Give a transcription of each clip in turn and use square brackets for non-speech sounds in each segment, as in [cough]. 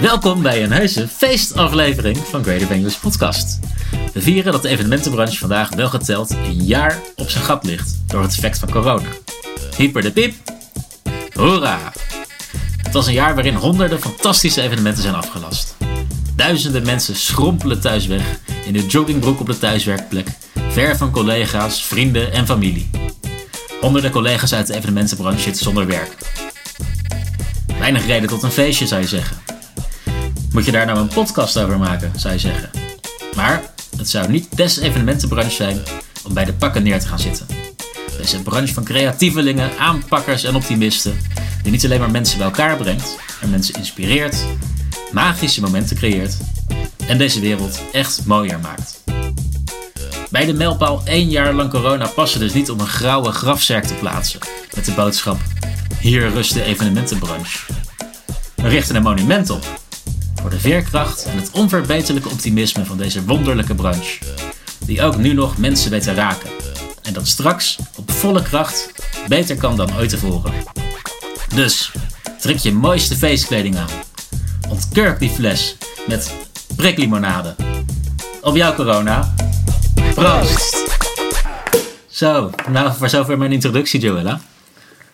Welkom bij een heuse feestaflevering van Greater Venues podcast. We vieren dat de evenementenbranche vandaag wel geteld een jaar op zijn gat ligt door het effect van corona. Hyper de piep. Hoera! Het was een jaar waarin honderden fantastische evenementen zijn afgelast. Duizenden mensen schrompelen thuis weg in de joggingbroek op de thuiswerkplek, ver van collega's, vrienden en familie. Honderden collega's uit de evenementenbranche zitten zonder werk. Weinig reden tot een feestje, zou je zeggen. Moet je daar nou een podcast over maken, zou je zeggen. Maar het zou niet des evenementenbranche zijn om bij de pakken neer te gaan zitten. Deze branche van creatievelingen, aanpakkers en optimisten, die niet alleen maar mensen bij elkaar brengt, maar mensen inspireert, magische momenten creëert en deze wereld echt mooier maakt. Bij de mijlpaal één jaar lang corona passen dus niet om een grauwe grafzerk te plaatsen met de boodschap: Hier rust de evenementenbranche. We richten een monument op voor de veerkracht en het onverbeterlijke optimisme van deze wonderlijke branche, die ook nu nog mensen weet te raken en dat straks op volle kracht beter kan dan ooit tevoren. Dus trek je mooiste feestkleding aan, ontkurk die fles met priklimonade. Op jouw corona. Proost! Zo, nou voor zover mijn introductie, Joella.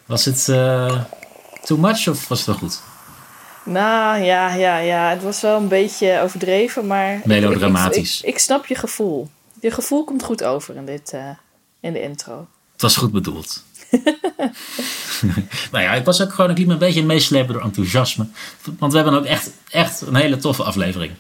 Was het uh, too much of was het wel goed? Nou ja, ja, ja, het was wel een beetje overdreven, maar. Melodramatisch. Ik, ik, ik, snap je gevoel. Je gevoel komt goed over in, dit, uh, in de intro. Het was goed bedoeld. [laughs] nou ja, ik was ook gewoon, ik liet me een beetje meeslepen door enthousiasme. Want we hebben ook echt, echt een hele toffe aflevering.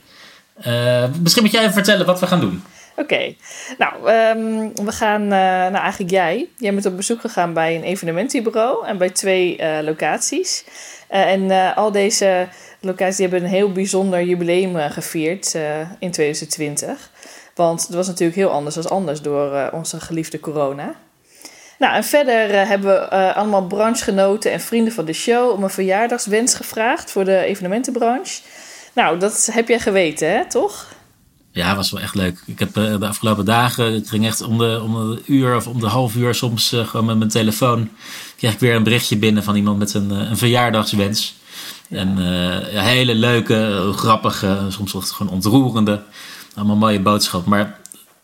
Uh, misschien moet jij even vertellen wat we gaan doen. Oké, okay. nou, um, we gaan, uh, nou eigenlijk jij. Jij bent op bezoek gegaan bij een evenementenbureau en bij twee uh, locaties. Uh, en al deze locaties hebben een heel bijzonder jubileum gevierd in 2020. Want het was natuurlijk heel anders dan anders door onze geliefde corona. Nou, en verder hebben we allemaal branchegenoten en vrienden van de show om een verjaardagswens gevraagd voor de evenementenbranche. Nou, dat heb jij geweten, hè, toch? Ja, was wel echt leuk. Ik heb de afgelopen dagen, ik ging echt om de, om de uur of om de half uur soms gewoon met mijn telefoon. Kreeg ik weer een berichtje binnen van iemand met een, een verjaardagswens. Ja. En uh, ja, hele leuke, grappige, soms gewoon ontroerende. Allemaal mooie boodschap. Maar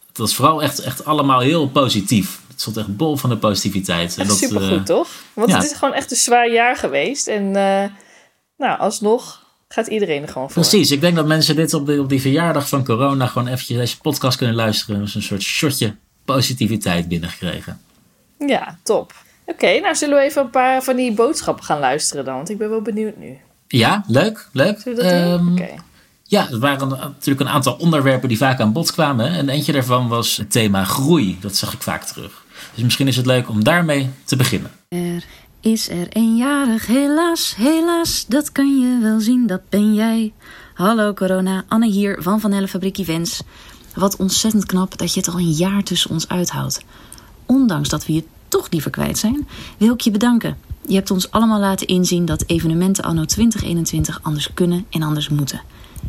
het was vooral echt, echt allemaal heel positief. Het stond echt bol van de positiviteit. En dat, supergoed, toch? Want ja. het is gewoon echt een zwaar jaar geweest. En nou, alsnog gaat iedereen er gewoon voor. Precies, ik denk dat mensen dit op, de, op die verjaardag van corona gewoon eventjes deze podcast kunnen luisteren. Dus een soort shotje positiviteit binnengekregen. Ja, top. Oké, nou zullen we even een paar van die boodschappen gaan luisteren dan? Want ik ben wel benieuwd nu. Ja, leuk, leuk. Zullen we dat um, doen? Oké. Ja, er waren natuurlijk een aantal onderwerpen die vaak aan bod kwamen. En eentje daarvan was het thema groei. Dat zag ik vaak terug. Dus misschien is het leuk om daarmee te beginnen. Er is er eenjarig, helaas, helaas, dat kan je wel zien, dat ben jij. Hallo corona, Anne hier van Van Helle Fabriek Events. Wat ontzettend knap dat je het al een jaar tussen ons uithoudt. Ondanks dat we je toch liever kwijt zijn, wil ik je bedanken. Je hebt ons allemaal laten inzien dat evenementen anno 2021 anders kunnen en anders moeten.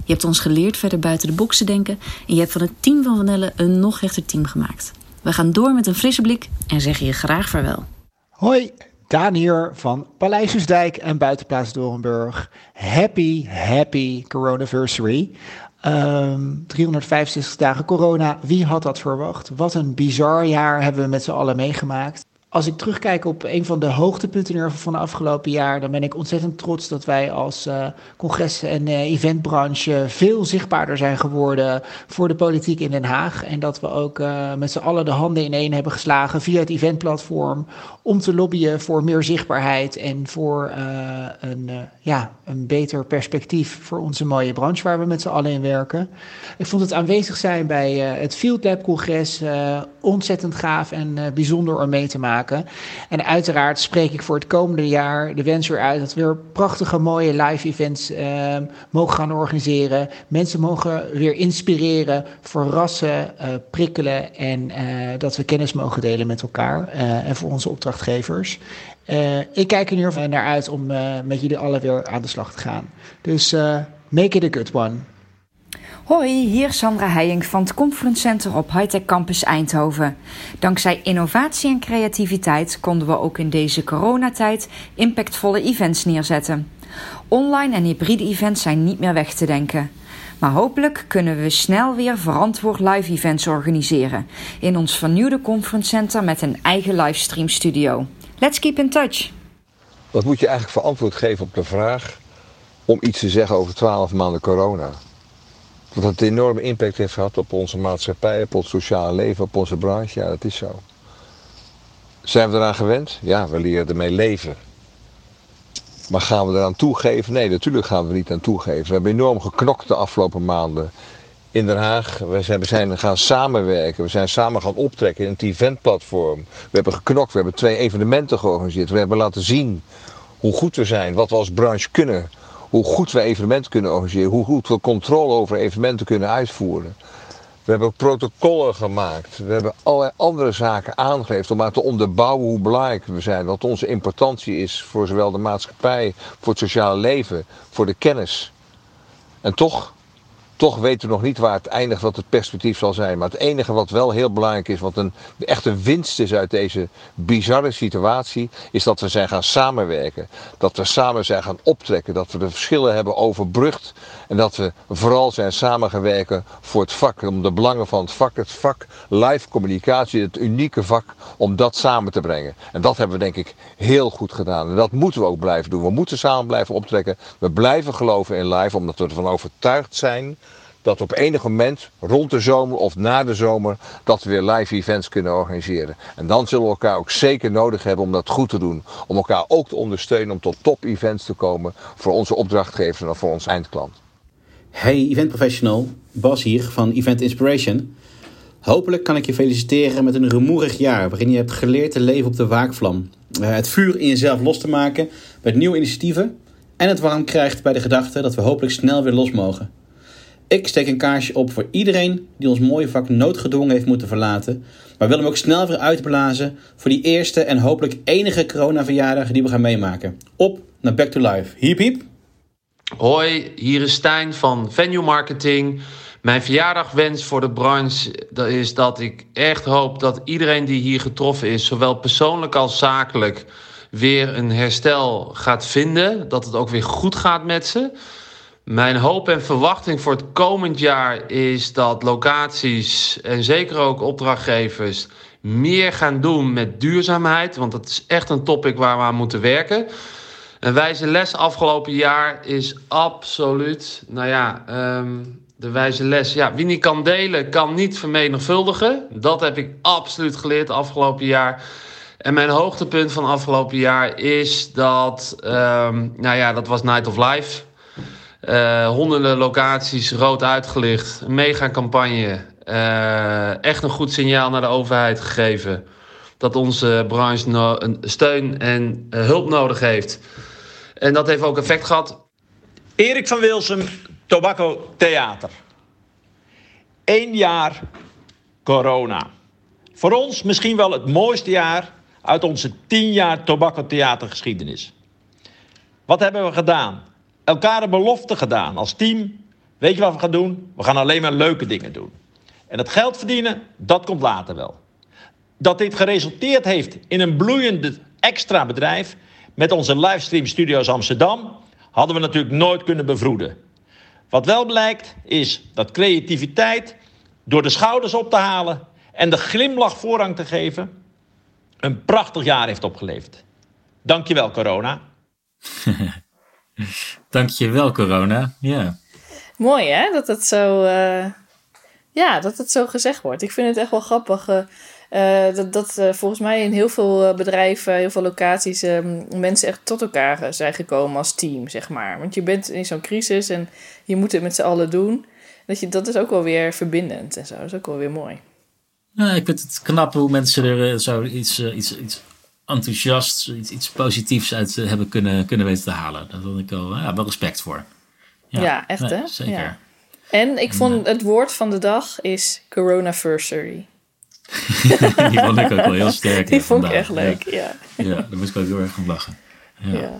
Je hebt ons geleerd verder buiten de box te denken en je hebt van het team van Van Helle een nog rechter team gemaakt. We gaan door met een frisse blik en zeggen je graag vaarwel. Hoi, Daan hier van Paleisjesdijk en Buitenplaats Dorenburg. Happy, happy coronaversary. Um, 365 dagen corona, wie had dat verwacht? Wat een bizar jaar hebben we met z'n allen meegemaakt. Als ik terugkijk op een van de hoogtepunten van de afgelopen jaar, dan ben ik ontzettend trots dat wij als uh, congres- en uh, eventbranche veel zichtbaarder zijn geworden voor de politiek in Den Haag. En dat we ook uh, met z'n allen de handen ineen hebben geslagen via het eventplatform om te lobbyen voor meer zichtbaarheid en voor een, ja, een beter perspectief voor onze mooie branche waar we met z'n allen in werken. Ik vond het aanwezig zijn bij het Field Lab congres ontzettend gaaf en bijzonder om mee te maken. En uiteraard spreek ik voor het komende jaar de wens weer uit dat we weer prachtige, mooie live events uh, mogen gaan organiseren. Mensen mogen weer inspireren, verrassen, uh, prikkelen en uh, dat we kennis mogen delen met elkaar en voor onze opdrachtgevers. ik kijk er nu naar uit om met jullie allen weer aan de slag te gaan. Dus make it a good one. Hoi, hier Sandra Heijink van het Conference Center op Hightech Campus Eindhoven. Dankzij innovatie en creativiteit konden we ook in deze coronatijd impactvolle events neerzetten. Online en hybride events zijn niet meer weg te denken. Maar hopelijk kunnen we snel weer verantwoord live events organiseren in ons vernieuwde conference center met een eigen livestream studio. Let's keep in touch. Wat moet je eigenlijk voor antwoord geven op de vraag om iets te zeggen over 12 maanden corona? Dat het een enorme impact heeft gehad op onze maatschappij, op ons sociale leven, op onze branche. Ja, dat is zo. Zijn we eraan gewend? Ja, we leren ermee leven. Maar gaan we eraan toegeven? Nee, natuurlijk gaan we niet aan toegeven. We hebben enorm geknokt de afgelopen maanden in Den Haag. We zijn, we zijn gaan samenwerken. We zijn samen gaan optrekken in het eventplatform. We hebben geknokt. We hebben twee evenementen georganiseerd. We hebben laten zien hoe goed we zijn, wat we als branche kunnen. Hoe goed we evenementen kunnen organiseren. Hoe goed we controle over evenementen kunnen uitvoeren. We hebben protocollen gemaakt. We hebben allerlei andere zaken aangegeven om maar te onderbouwen hoe belangrijk we zijn. Wat onze importantie is voor zowel de maatschappij, voor het sociale leven, voor de kennis. En toch toch weten we nog niet waar het eindigt, wat het perspectief zal zijn. Maar het enige wat wel heel belangrijk is, wat een, echt een winst is uit deze bizarre situatie, is dat we zijn gaan samenwerken. Dat we samen zijn gaan optrekken. Dat we de verschillen hebben overbrugd. En dat we vooral zijn samengewerkt voor het vak. Om de belangen van het vak, het vak live communicatie, het unieke vak, om dat samen te brengen. En dat hebben we denk ik heel goed gedaan. En dat moeten we ook blijven doen. We moeten samen blijven optrekken. We blijven geloven in live, omdat we ervan overtuigd zijn dat op enig moment rond de zomer of na de zomer dat we weer live events kunnen organiseren. En dan zullen we elkaar ook zeker nodig hebben om dat goed te doen. Om elkaar ook te ondersteunen om tot top events te komen voor onze opdrachtgevers en voor ons eindklant. Hey event professional, Bas hier van Event Inspiration. Hopelijk kan ik je feliciteren met een rumoerig jaar waarin je hebt geleerd te leven op de waakvlam. Eh, het vuur in jezelf los te maken met nieuwe initiatieven en het warm krijgt bij de gedachte dat we hopelijk snel weer los mogen. Ik steek een kaarsje op voor iedereen die ons mooie vak noodgedwongen heeft moeten verlaten. Maar wil hem ook snel weer uitblazen voor die eerste en hopelijk enige coronaverjaardag die we gaan meemaken. Op naar Back to Life. Hiep hiep. Hoi, hier is Stijn van Venue Marketing. Mijn verjaardagwens voor de branche is dat ik echt hoop dat iedereen die hier getroffen is, zowel persoonlijk als zakelijk, weer een herstel gaat vinden. Dat het ook weer goed gaat met ze. Mijn hoop en verwachting voor het komend jaar is dat locaties en zeker ook opdrachtgevers meer gaan doen met duurzaamheid. Want dat is echt een topic waar we aan moeten werken. Een wijze les afgelopen jaar is absoluut, nou ja, um, de wijze les. Ja, wie niet kan delen, kan niet vermenigvuldigen. Dat heb ik absoluut geleerd afgelopen jaar. En mijn hoogtepunt van afgelopen jaar is dat, um, nou ja, dat was Night of Life. Uh, honderden locaties rood uitgelicht. Een mega campagne. Uh, echt een goed signaal naar de overheid gegeven. Dat onze branche no steun en uh, hulp nodig heeft. En dat heeft ook effect gehad. Erik van Wilsum, Tobacco Theater. Eén jaar corona. Voor ons misschien wel het mooiste jaar uit onze tien jaar Tobacco Theater geschiedenis. Wat hebben we gedaan? elkaar een belofte gedaan als team. Weet je wat we gaan doen? We gaan alleen maar leuke dingen doen. En het geld verdienen, dat komt later wel. Dat dit geresulteerd heeft in een bloeiende extra bedrijf met onze livestream studio's Amsterdam, hadden we natuurlijk nooit kunnen bevroeden. Wat wel blijkt is dat creativiteit door de schouders op te halen en de glimlach voorrang te geven, een prachtig jaar heeft opgeleverd. Dankjewel, corona. [laughs] Dankjewel, corona. Ja. Mooi, hè? Dat het zo, uh, ja, dat het zo gezegd wordt. Ik vind het echt wel grappig. Uh, dat dat uh, volgens mij in heel veel bedrijven, heel veel locaties, mensen echt tot elkaar zijn gekomen als team, zeg maar. Want je bent in zo'n crisis en je moet het met z'n allen doen. Dat, je, dat is ook wel weer verbindend en zo. Dat is ook wel weer mooi. Ja, ik vind het knap hoe mensen er zo iets, iets, iets enthousiast iets, iets positiefs uit eh, hebben kunnen, kunnen weten te halen. Daar had ik al ja, wel respect voor. Ja, ja echt hè? Zeker. Ja. En ik vond het woord van de dag is coronaversary. [laughs] die vond ik ook wel heel sterk. Die vond ik echt leuk, ja. ja. daar moest ik ook heel erg van lachen. Ja.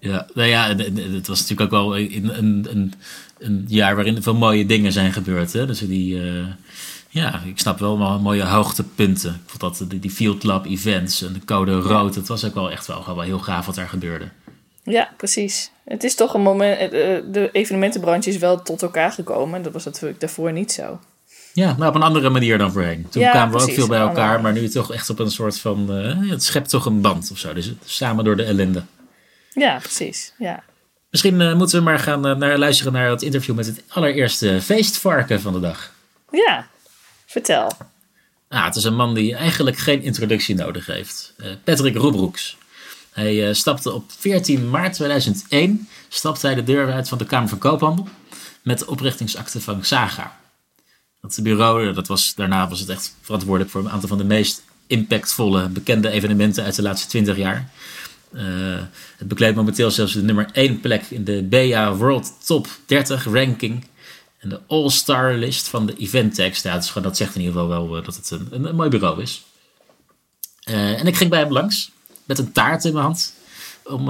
Ja, nou ja, het was natuurlijk ook wel een, een, een, een jaar waarin veel mooie dingen zijn gebeurd. Hè? Dus die, uh, ja, ik snap wel mooie hoogtepunten. Ik vond dat die Field Lab events en de code rood, het was ook wel echt wel, wel heel gaaf wat er gebeurde. Ja, precies. Het is toch een moment, eh, de evenementenbranche is wel tot elkaar gekomen. En dat was natuurlijk daarvoor niet zo. Ja, maar op een andere manier dan voorheen. Toen kwamen we ook veel bij elkaar, maar nu toch echt op een soort van. Uh, het schept toch een band of zo. Dus samen door de ellende. Ja, precies. Ja. Misschien uh, moeten we maar gaan uh, naar, luisteren naar het interview met het allereerste feestvarken van de dag. Ja, vertel. Ah, het is een man die eigenlijk geen introductie nodig heeft. Patrick Roebroeks. Hij stapte op 14 maart 2001 stapte hij de deur uit van de Kamer van Koophandel met de oprichtingsakte van Saga. Dat bureau, dat was, daarna was het echt verantwoordelijk voor een aantal van de meest impactvolle, bekende evenementen uit de laatste 20 jaar. Uh, het bekleedt momenteel zelfs de nummer 1 plek in de BA World Top 30 ranking. En de All-Star list van de. Ja, dus dat zegt in ieder geval wel uh, dat het een, een, mooi bureau is. Uh, en ik ging bij hem langs met een taart in mijn hand. Om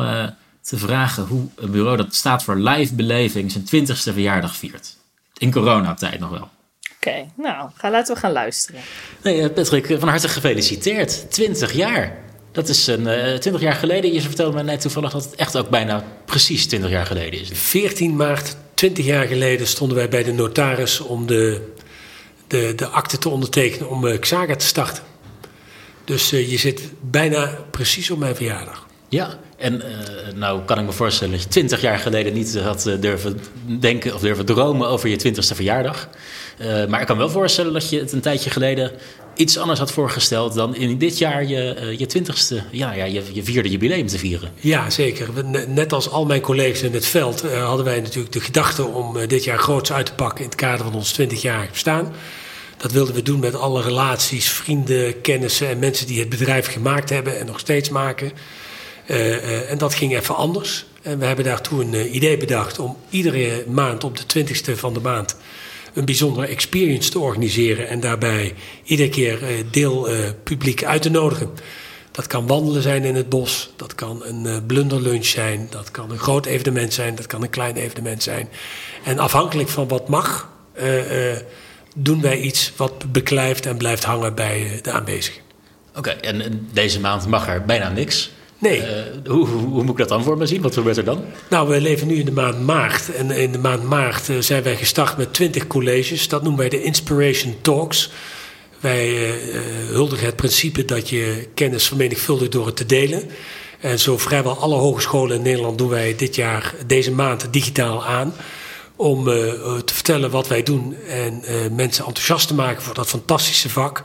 te vragen hoe een bureau dat staat voor live beleving zijn 20ste verjaardag viert. In coronatijd nog wel. Oké, nou, ga, laten we gaan luisteren. Nee, eh, Patrick, van harte gefeliciteerd. 20 jaar. Dat is een, uh, eh, 20 jaar geleden. Je vertelde me net toevallig dat het echt ook bijna precies 20 jaar geleden is. 14 maart, 20 jaar geleden, stonden wij bij de notaris om de, de, de akte te ondertekenen om uh, Xaga te starten. Dus je zit bijna precies op mijn verjaardag. Ja, en uh, nou kan ik me voorstellen dat je 20 jaar geleden niet had durven denken of durven dromen over je 20ste verjaardag. Uh, maar ik kan wel voorstellen dat je het een tijdje geleden iets anders had voorgesteld dan in dit jaar je, uh, je twintigste, ja, ja, je, je vierde jubileum te vieren. Ja, zeker. Net als al mijn collega's in het veld uh, hadden wij natuurlijk de gedachte om dit jaar groots uit te pakken in het kader van ons 20-jarig bestaan. Dat wilden we doen met alle relaties, vrienden, kennissen en mensen die het bedrijf gemaakt hebben en nog steeds maken. en dat ging even anders. En we hebben daartoe een idee bedacht om iedere maand op de 20ste van de maand een bijzondere experience te organiseren en daarbij iedere keer eh, deelpubliek uit te nodigen. Dat kan wandelen zijn in het bos, dat kan een uh, blunderlunch zijn, dat kan een groot evenement zijn, dat kan een klein evenement zijn. En afhankelijk van wat mag, doen wij iets wat beklijft en blijft hangen bij de aanwezigen. Oké, en deze maand mag er bijna niks. Nee. Uh, hoe, hoe, hoe, moet ik dat dan voor me zien? Wat gebeurt er dan? Nou, we leven nu in de maand maart. En in de maand maart uh, zijn wij gestart met 20 colleges. Dat noemen wij de Inspiration Talks. Wij uh, huldigen het principe dat je kennis vermenigvuldigt door het te delen. En zo vrijwel alle hogescholen in Nederland doen wij dit jaar, deze maand, digitaal aan. Om te vertellen wat wij doen en mensen enthousiast te maken voor dat fantastische vak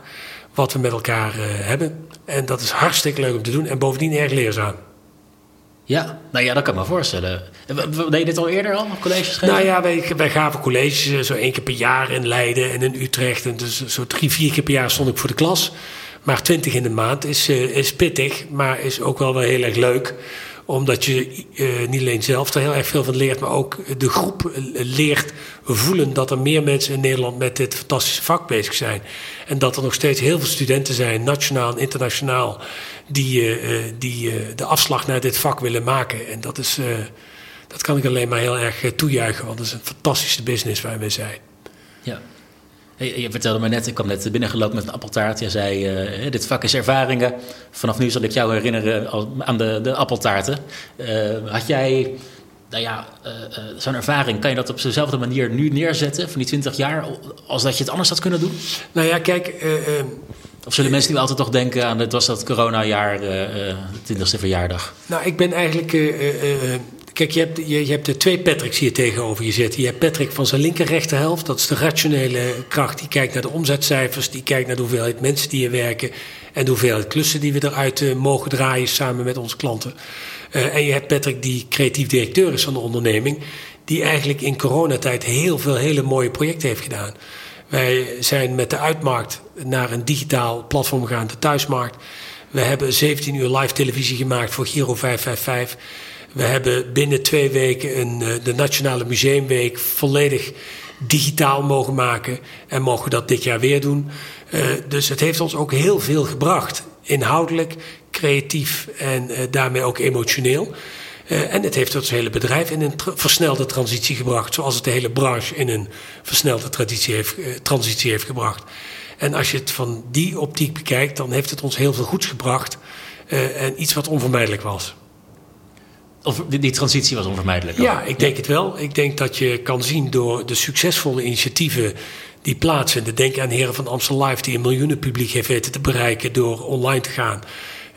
wat we met elkaar hebben. En dat is hartstikke leuk om te doen en bovendien erg leerzaam. Ja, nou ja, dat kan ik me voorstellen. Deed je dit al eerder al, colleges geven? Nou ja, wij, wij gaven colleges eh, zo één keer per jaar in Leiden en in Utrecht. En dus zo drie, vier keer per jaar stond ik voor de klas. Maar twintig in de maand is, uh, is pittig, maar is ook wel wel heel erg leuk omdat je uh, niet alleen zelf er heel erg veel van leert, maar ook de groep leert voelen dat er meer mensen in Nederland met dit fantastische vak bezig zijn. En dat er nog steeds heel veel studenten zijn, nationaal en internationaal, die, uh, die de afslag naar dit vak willen maken. En dat, is, dat kan ik alleen maar heel erg toejuichen, want het is een fantastische business waar we zijn. Ja. Je vertelde me net, ik kwam net binnengelopen met een appeltaart. Je zei, uh, dit vak is ervaringen. Vanaf nu zal ik jou herinneren aan de, de appeltaarten. Uh, had jij, nou ja, uh, zo'n ervaring, kan je dat op dezelfde manier nu neerzetten, van die 20 jaar, als dat je het anders had kunnen doen? Nou ja, kijk... of zullen mensen nu altijd toch denken aan, het was dat coronajaar, de 20ste verjaardag? Nou, ik ben eigenlijk Kijk, je hebt, de twee Patricks hier tegenover je zitten. Je hebt Patrick van zijn linker rechterhelft. Dat is de rationele kracht. Die kijkt naar de omzetcijfers. Die kijkt naar de hoeveelheid mensen die hier werken. En de hoeveelheid klussen die we eruit uh, mogen draaien samen met onze klanten. Uh, en je hebt Patrick die creatief directeur is van de onderneming. Die eigenlijk in coronatijd heel veel hele mooie projecten heeft gedaan. Wij zijn met de uitmarkt naar een digitaal platform gegaan, de thuismarkt. We hebben 17 uur live televisie gemaakt voor Giro 555. We hebben binnen twee weken een, eh, de Nationale Museumweek volledig digitaal mogen maken. En mogen dat dit jaar weer doen. Uh, dus het heeft ons ook heel veel gebracht. Inhoudelijk, creatief en uh, daarmee ook emotioneel. En het heeft het hele bedrijf in een versnelde transitie gebracht, zoals het de hele branche in een versnelde transitie heeft, transitie heeft gebracht. En als je het van die optiek bekijkt, dan heeft het ons heel veel goeds gebracht en iets wat onvermijdelijk was. Of die, transitie was onvermijdelijk? Ja, ik denk het wel. Ik denk dat je kan zien door de succesvolle initiatieven die plaatsvinden. Denk aan Heren van Amstel Live, die een miljoenen publiek heeft weten te bereiken door online te gaan.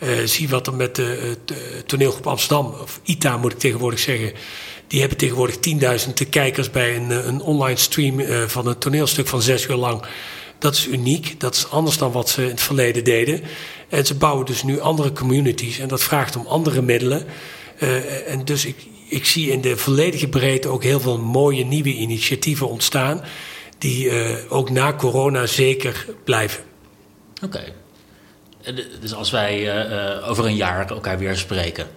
Uh, zie wat er met de, de, toneelgroep Amsterdam, of ITA moet ik tegenwoordig zeggen. Die hebben tegenwoordig 10.000 kijkers bij een, een online stream van een toneelstuk van zes uur lang. Dat is uniek. Dat is anders dan wat ze in het verleden deden. En ze bouwen dus nu andere communities. En dat vraagt om andere middelen. Uh, en dus ik, ik zie in de volledige breedte ook heel veel mooie nieuwe initiatieven ontstaan. Die uh, ook na corona zeker blijven. Oké. Okay. Dus als wij over een jaar elkaar weer spreken.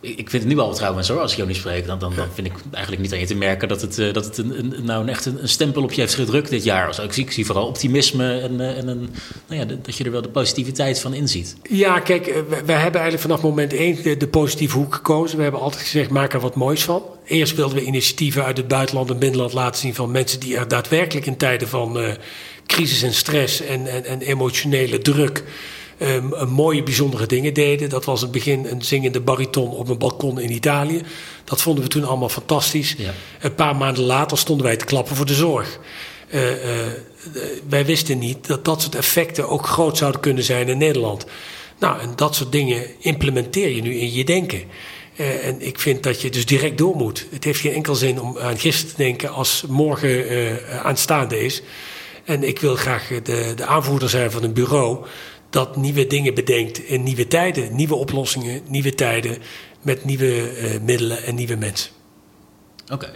Ik vind het nu al trouwens hoor, als ik jou niet spreek. Dan, dan, dan vind ik eigenlijk niet aan je te merken dat het, uh, dat het een, een, nou echt een, stempel op je heeft gedrukt dit jaar. Dus ik, zie, vooral optimisme en, uh, en een, nou ja, dat je er wel de positiviteit van inziet. Ja, kijk, wij hebben eigenlijk vanaf moment één de, positieve hoek gekozen. We hebben altijd gezegd, maak er wat moois van. Eerst wilden we initiatieven uit het buitenland en binnenland laten zien van mensen die er daadwerkelijk in tijden van crisis en stress en, en emotionele druk um, mooie, bijzondere dingen deden. Dat was in het begin een zingende bariton op een balkon in Italië. Dat vonden we toen allemaal fantastisch. Ja. Een paar maanden later stonden wij te klappen voor de zorg. Uh, uh, wij wisten niet dat dat soort effecten ook groot zouden kunnen zijn in Nederland. Nou, en dat soort dingen implementeer je nu in je denken. Uh, en ik vind dat je dus direct door moet. Het heeft geen enkel zin om aan gisteren te denken als morgen aanstaande is. En ik wil graag de, de aanvoerder zijn van een bureau dat nieuwe dingen bedenkt in nieuwe tijden. Nieuwe oplossingen, nieuwe tijden met nieuwe uh, middelen en nieuwe mensen. Oké. Okay.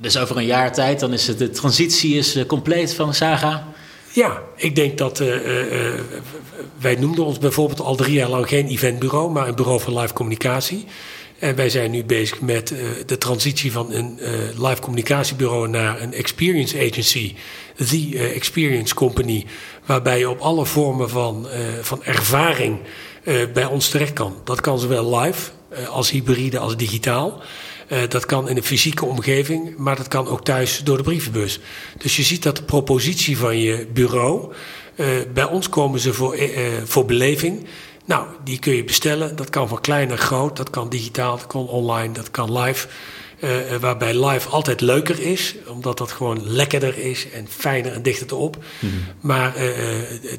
Dus over een jaar tijd, dan is het, de transitie is uh, compleet van Saga? Ja, ik denk dat... Uh, wij noemden ons bijvoorbeeld al drie jaar lang geen eventbureau... maar een bureau voor live communicatie. En wij zijn nu bezig met de transitie van een live communicatiebureau... naar een experience agency, The Experience Company waarbij je op alle vormen van, uh, van ervaring uh, bij ons terecht kan. Dat kan zowel live uh, als hybride als digitaal. dat kan in een fysieke omgeving, maar dat kan ook thuis door de brievenbus. Dus je ziet dat de propositie van je bureau. bij ons komen ze voor, voor beleving. Nou, die kun je bestellen. Dat kan van klein naar groot. Dat kan digitaal, dat kan online, dat kan live. Uh, waarbij live altijd leuker is, omdat dat gewoon lekkerder is en fijner en dichter erop. Mm -hmm. Maar uh,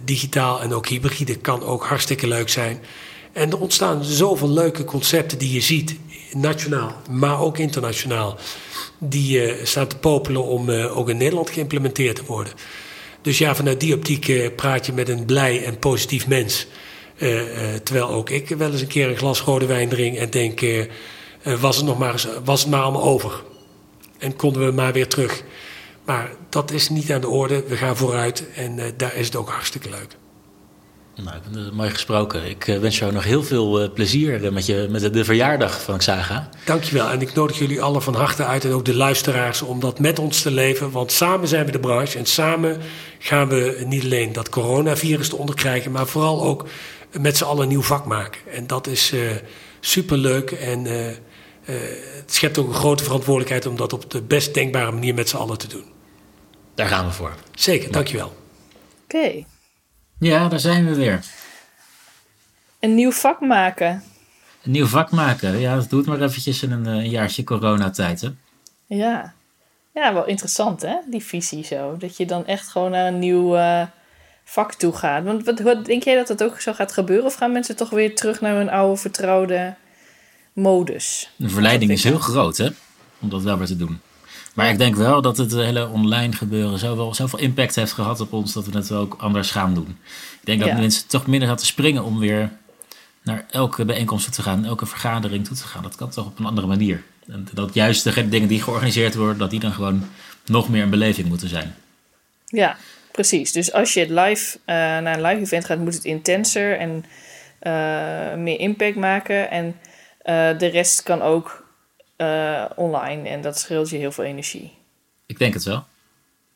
digitaal en ook hybride kan ook hartstikke leuk zijn. En er ontstaan zoveel leuke concepten die je ziet, nationaal, maar ook internationaal, die staan te popelen om ook in Nederland geïmplementeerd te worden. Dus ja, vanuit die optiek praat je met een blij en positief mens. terwijl ook ik wel eens een keer een glas rode wijn drink en denk was, het nog maar eens, was het maar allemaal over. En konden we maar weer terug. Maar dat is niet aan de orde. We gaan vooruit en uh, daar is het ook hartstikke leuk. Nou, mooi gesproken. Ik wens jou nog heel veel plezier met, je, met de, de verjaardag van Xaga. Dankjewel. En ik nodig jullie allen van harte uit en ook de luisteraars om dat met ons te leven. Want samen zijn we de branche en samen gaan we niet alleen dat coronavirus eronder krijgen, maar vooral ook met z'n allen een nieuw vak maken. En dat is superleuk en het schept ook een grote verantwoordelijkheid om dat op de best denkbare manier met z'n allen te doen. Daar gaan we voor. Zeker, dankjewel. Oké. Okay. Ja, daar zijn we weer. Een nieuw vak maken. Een nieuw vak maken, ja, dat doet maar eventjes in een, eh, een jaartje coronatijd, hè? Ja. Ja, wel interessant, hè, die visie zo. Dat je dan echt gewoon naar een nieuw uh, vak toe gaat. Want wat, wat, denk jij dat dat ook zo gaat gebeuren? Of gaan mensen toch weer terug naar hun oude vertrouwde modus. De verleiding is heel groot, hè? Om dat wel weer te doen. Maar ik denk wel dat het hele online gebeuren zoveel, zoveel impact heeft gehad op ons dat we het ook anders gaan doen. Ik denk dat ja. mensen toch minder te springen om weer naar elke bijeenkomst toe te gaan, elke vergadering toe te gaan. Dat kan toch op een andere manier. En dat juist de dingen die georganiseerd worden, dat die dan gewoon nog meer een beleving moeten zijn. Ja, precies. Dus als je het live uh, naar een live event gaat, moet het intenser en uh, meer impact maken. En de rest kan ook uh, online en dat scheelt je heel veel energie. Ik denk het wel.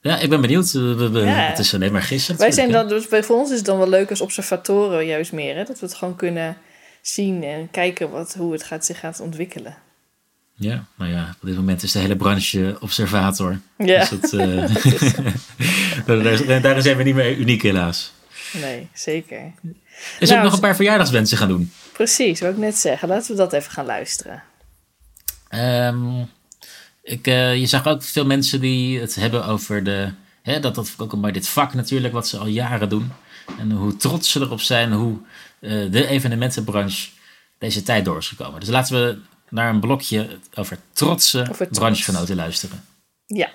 Ja, ik ben benieuwd. We, we, ja. Het is alleen maar gisteren. Wij zijn dan, dus bij voor ons is het dan wel leuk als observatoren juist meer. Hè? Dat we het gewoon kunnen zien en kijken wat, hoe het gaat, zich gaat ontwikkelen. Ja, nou ja, op dit moment is de hele branche observator. Ja. Dus dat, eh, [laughs] [laughs] daar, daar zijn we niet meer uniek helaas. Nee, zeker. Is Nou, ook nog een paar verjaardagswensen gaan doen. Precies, wil ik net zeggen. Laten we dat even gaan luisteren. Ehm, ik, eh, je zag ook veel mensen die het hebben over de. Hè, dat dat ook maar dit vak natuurlijk, wat ze al jaren doen. En hoe trots ze erop zijn, hoe eh, de evenementenbranche deze tijd door is gekomen. Dus laten we naar een blokje over trotse Over trots. branchegenoten luisteren. Ja,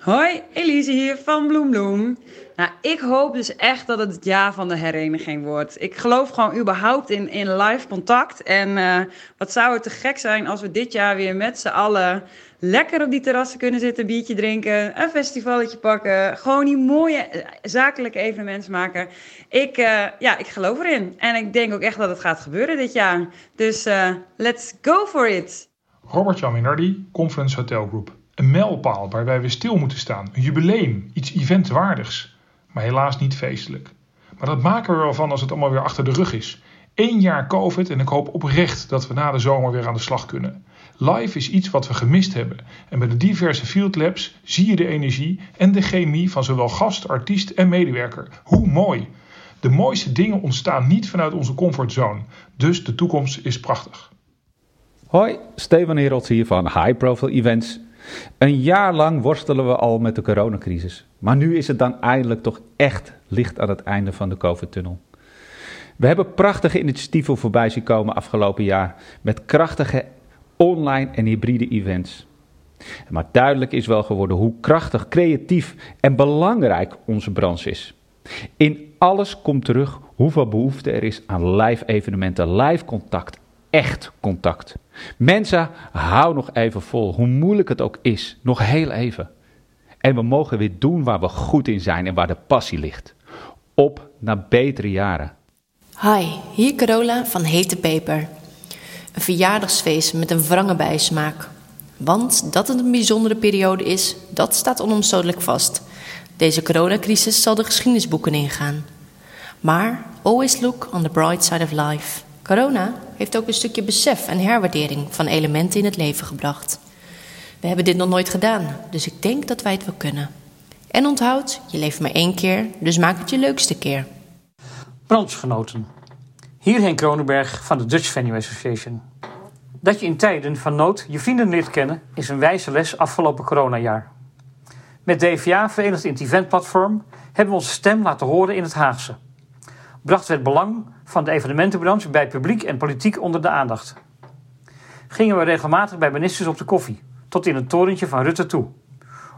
Hoi, Elise hier van Bloem Bloem. Nou, ik hoop dus echt dat het het jaar van de hereniging wordt. Ik geloof gewoon überhaupt in, in live contact. En eh, wat zou het te gek zijn als we dit jaar weer met z'n allen lekker op die terrassen kunnen zitten, biertje drinken, een festivalletje pakken. Gewoon die mooie eh, zakelijke evenementen maken. Ik, eh, ja, ik geloof erin. En ik denk ook echt dat het gaat gebeuren dit jaar. Dus let's go for it! Robert-Jan Minardi, Conference Hotel Group. Een mijlpaal waarbij we stil moeten staan. Een jubileum, iets eventwaardigs. Maar helaas niet feestelijk. Maar dat maken we wel van als het allemaal weer achter de rug is. Eén jaar COVID en ik hoop oprecht dat we na de zomer weer aan de slag kunnen. Live is iets wat we gemist hebben. En bij de diverse field labs zie je de energie en de chemie van zowel gast, artiest en medewerker. Hoe mooi! De mooiste dingen ontstaan niet vanuit onze comfortzone. Dus de toekomst is prachtig. Hoi, Stefan Herold hier van High Profile Events. Een jaar lang worstelen we al met de coronacrisis. Maar nu is het dan eindelijk toch echt licht aan het einde van de COVID-tunnel. We hebben prachtige initiatieven voorbij zien komen afgelopen jaar. Met krachtige online en hybride events. Maar duidelijk is wel geworden hoe krachtig, creatief en belangrijk onze branche is. In alles komt terug hoeveel behoefte er is aan live evenementen, live contact, echt contact. Mensen, hou nog even vol, hoe moeilijk het ook is, nog heel even. En we mogen weer doen waar we goed in zijn en waar de passie ligt. Op naar betere jaren. Hi, hier Carola van Hete Peper. Een verjaardagsfeest met een wrange bijsmaak. Want dat het een bijzondere periode is, dat staat onomstotelijk vast. Deze coronacrisis zal de geschiedenisboeken ingaan. Maar always look on the bright side of life. Corona heeft ook een stukje besef en herwaardering van elementen in het leven gebracht. We hebben dit nog nooit gedaan, dus ik denk dat wij het wel kunnen. En onthoud, je leeft maar één keer, dus maak het je leukste keer. Branchegenoten. Hier Henk Kronenberg van de Dutch Venue Association. Dat je in tijden van nood je vrienden leert kennen is een wijze les afgelopen coronajaar. Met DVA, verenigd in het eventplatform, hebben we onze stem laten horen in het Haagse. Brachten we het belang van de evenementenbranche bij publiek en politiek onder de aandacht. Gingen we regelmatig bij ministers op de koffie, tot in het torentje van Rutte toe.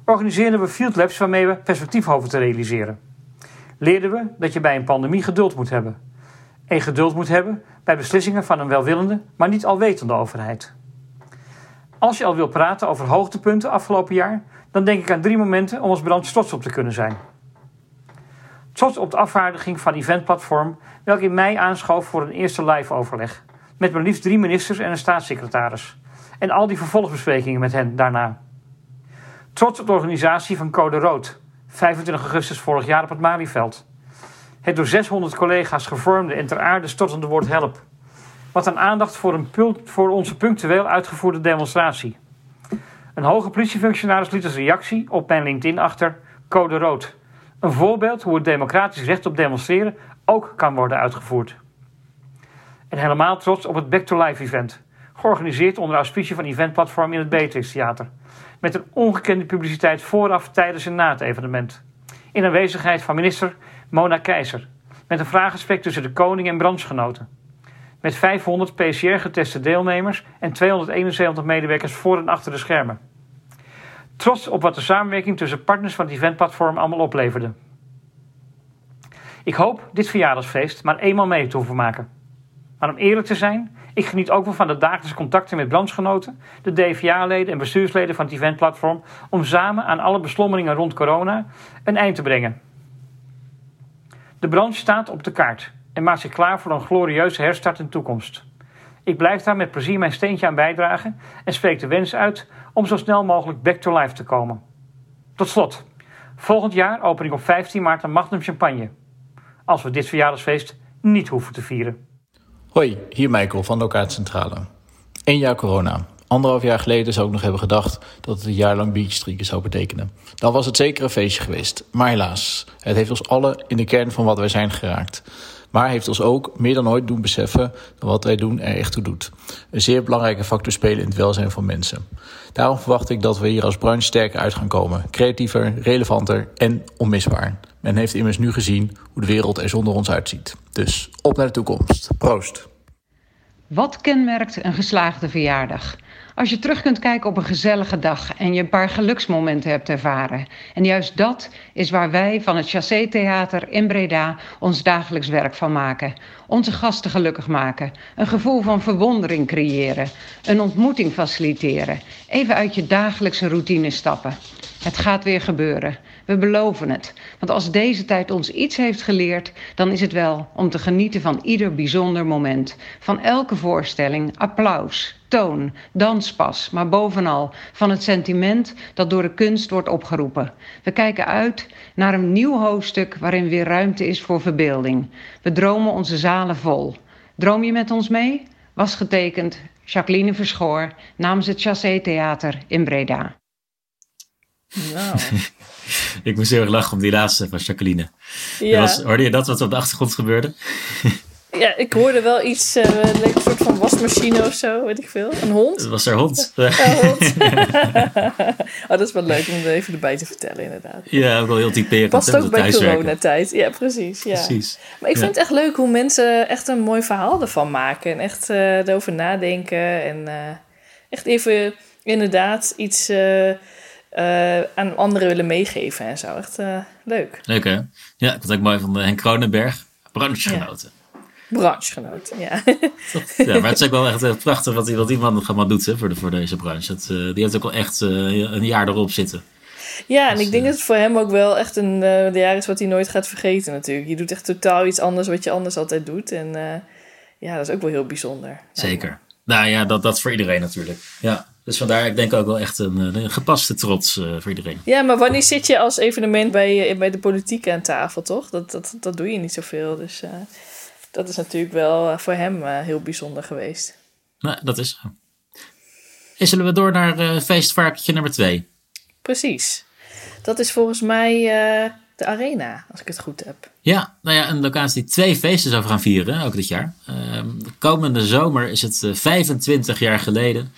Organiseerden we field labs waarmee we perspectief hopen te realiseren. Leerden we dat je bij een pandemie geduld moet hebben. En geduld moet hebben bij beslissingen van een welwillende, maar niet alwetende overheid. Als je al wil praten over hoogtepunten afgelopen jaar, dan denk ik aan drie momenten om als branche trots op te kunnen zijn. Trots op de afvaardiging van Eventplatform, welk in mei aanschoof voor een eerste live overleg. Met maar liefst drie ministers en een staatssecretaris. En al die vervolgbesprekingen met hen daarna. Trots op de organisatie van Code Rood, 25 augustus vorig jaar op het Malieveld. Het door 600 collega's gevormde en ter aarde stortende woord help. Wat een aandacht voor, een voor onze punctueel uitgevoerde demonstratie. Een hoge politiefunctionaris liet als reactie op mijn LinkedIn achter Code Rood. Een voorbeeld hoe het democratisch recht op demonstreren ook kan worden uitgevoerd. En helemaal trots op het Back to Life event. Georganiseerd onder auspicie van eventplatform in het Beatrix Theater. Met een ongekende publiciteit vooraf, tijdens en na het evenement. In aanwezigheid van minister Mona Keizer. Met een vraaggesprek tussen de koning en branchegenoten. Met 500 PCR-geteste deelnemers en 271 medewerkers voor en achter de schermen. Trots op wat de samenwerking tussen partners van het eventplatform allemaal opleverde. Ik hoop dit verjaardagsfeest maar eenmaal mee te hoeven maken. Maar om eerlijk te zijn, ik geniet ook wel van de dagelijkse contacten met branchegenoten, de DVA-leden en bestuursleden van het eventplatform, om samen aan alle beslommeringen rond corona een eind te brengen. De branche staat op de kaart en maakt zich klaar voor een glorieuze herstart in de toekomst. Ik blijf daar met plezier mijn steentje aan bijdragen en spreek de wens uit om zo snel mogelijk back to life te komen. Tot slot, volgend jaar open ik op 15 maart een Magnum Champagne. Als we dit verjaardagsfeest niet hoeven te vieren. Hoi, hier Michael van Lokaatcentrale. Eén jaar corona. Anderhalf jaar geleden zou ik nog hebben gedacht dat het een jaar lang beachstreaken zou betekenen. Dan was het zeker een feestje geweest. Maar helaas, het heeft ons allen in de kern van wat wij zijn geraakt. Maar heeft ons ook meer dan ooit doen beseffen dat wat wij doen er echt toe doet. Een zeer belangrijke factor spelen in het welzijn van mensen. Daarom verwacht ik dat we hier als branche sterker uit gaan komen. Creatiever, relevanter en onmisbaar. Men heeft immers nu gezien hoe de wereld er zonder ons uitziet. Dus op naar de toekomst. Proost. Wat kenmerkt een geslaagde verjaardag? Als je terug kunt kijken op een gezellige dag en je een paar geluksmomenten hebt ervaren. En juist dat is waar wij van het Chassé Theater in Breda ons dagelijks werk van maken. Onze gasten gelukkig maken, een gevoel van verwondering creëren, een ontmoeting faciliteren, even uit je dagelijkse routine stappen. Het gaat weer gebeuren. We beloven het. Want als deze tijd ons iets heeft geleerd, dan is het wel om te genieten van ieder bijzonder moment. Van elke voorstelling, applaus, toon, danspas, maar bovenal van het sentiment dat door de kunst wordt opgeroepen. We kijken uit naar een nieuw hoofdstuk waarin weer ruimte is voor verbeelding. We dromen onze zalen vol. Droom je met ons mee? Was getekend Jacqueline Verschoor namens het Chassé Theater in Breda. [laughs] ik moest heel erg lachen om die laatste van Jacqueline. Ja. Was, hoorde je dat wat op de achtergrond gebeurde? [laughs] Ja, ik hoorde wel iets, uh, een soort van wasmachine of zo, weet ik veel. Een hond? Het was haar hond. [laughs] Een hond. oh, dat is wel leuk om het even erbij te vertellen, inderdaad. Ja, ook wel heel typerend. Past ook bij coronatijd. Ja, precies, ja. precies. Maar ik vind Ja. het echt leuk hoe mensen echt een mooi verhaal ervan maken. En echt eh, erover nadenken. En eh, echt even inderdaad iets eh, aan anderen willen meegeven en zo. Echt eh, leuk. Leuk hè? Ja, ik vond het ook mooi van eh, Henk Kronenberg. Branchegenoten. Ja. [laughs] Ja, maar het is ook wel echt eh, prachtig wat wat die man allemaal doet hè, voor, de, voor deze branche. Dat, eh, die heeft ook wel echt eh, een jaar erop zitten. Ja, en ik denk dat het voor hem ook wel echt een eh, jaar is wat hij nooit gaat vergeten natuurlijk. Je doet echt totaal iets anders wat je anders altijd doet. En eh, ja, dat is ook wel heel bijzonder. Zeker. Nou ja, dat, dat voor iedereen natuurlijk. Ja, dus vandaar, ik denk ook wel echt een, een gepaste trots eh, voor iedereen. Ja, maar wanneer zit je als evenement bij, eh, bij de politiek aan tafel, toch? Dat, dat, dat doe je niet zoveel. Dus eh, dat is natuurlijk wel eh, voor hem eh, heel bijzonder geweest. Nou, dat is zo. En zullen we door naar eh feestvarkentje nummer twee? Precies. Dat is volgens mij eh, de Arena, als ik het goed heb. Ja, nou ja, een locatie die twee feesten zou gaan vieren, ook dit jaar. Ehm, de komende zomer is het eh, 25 jaar geleden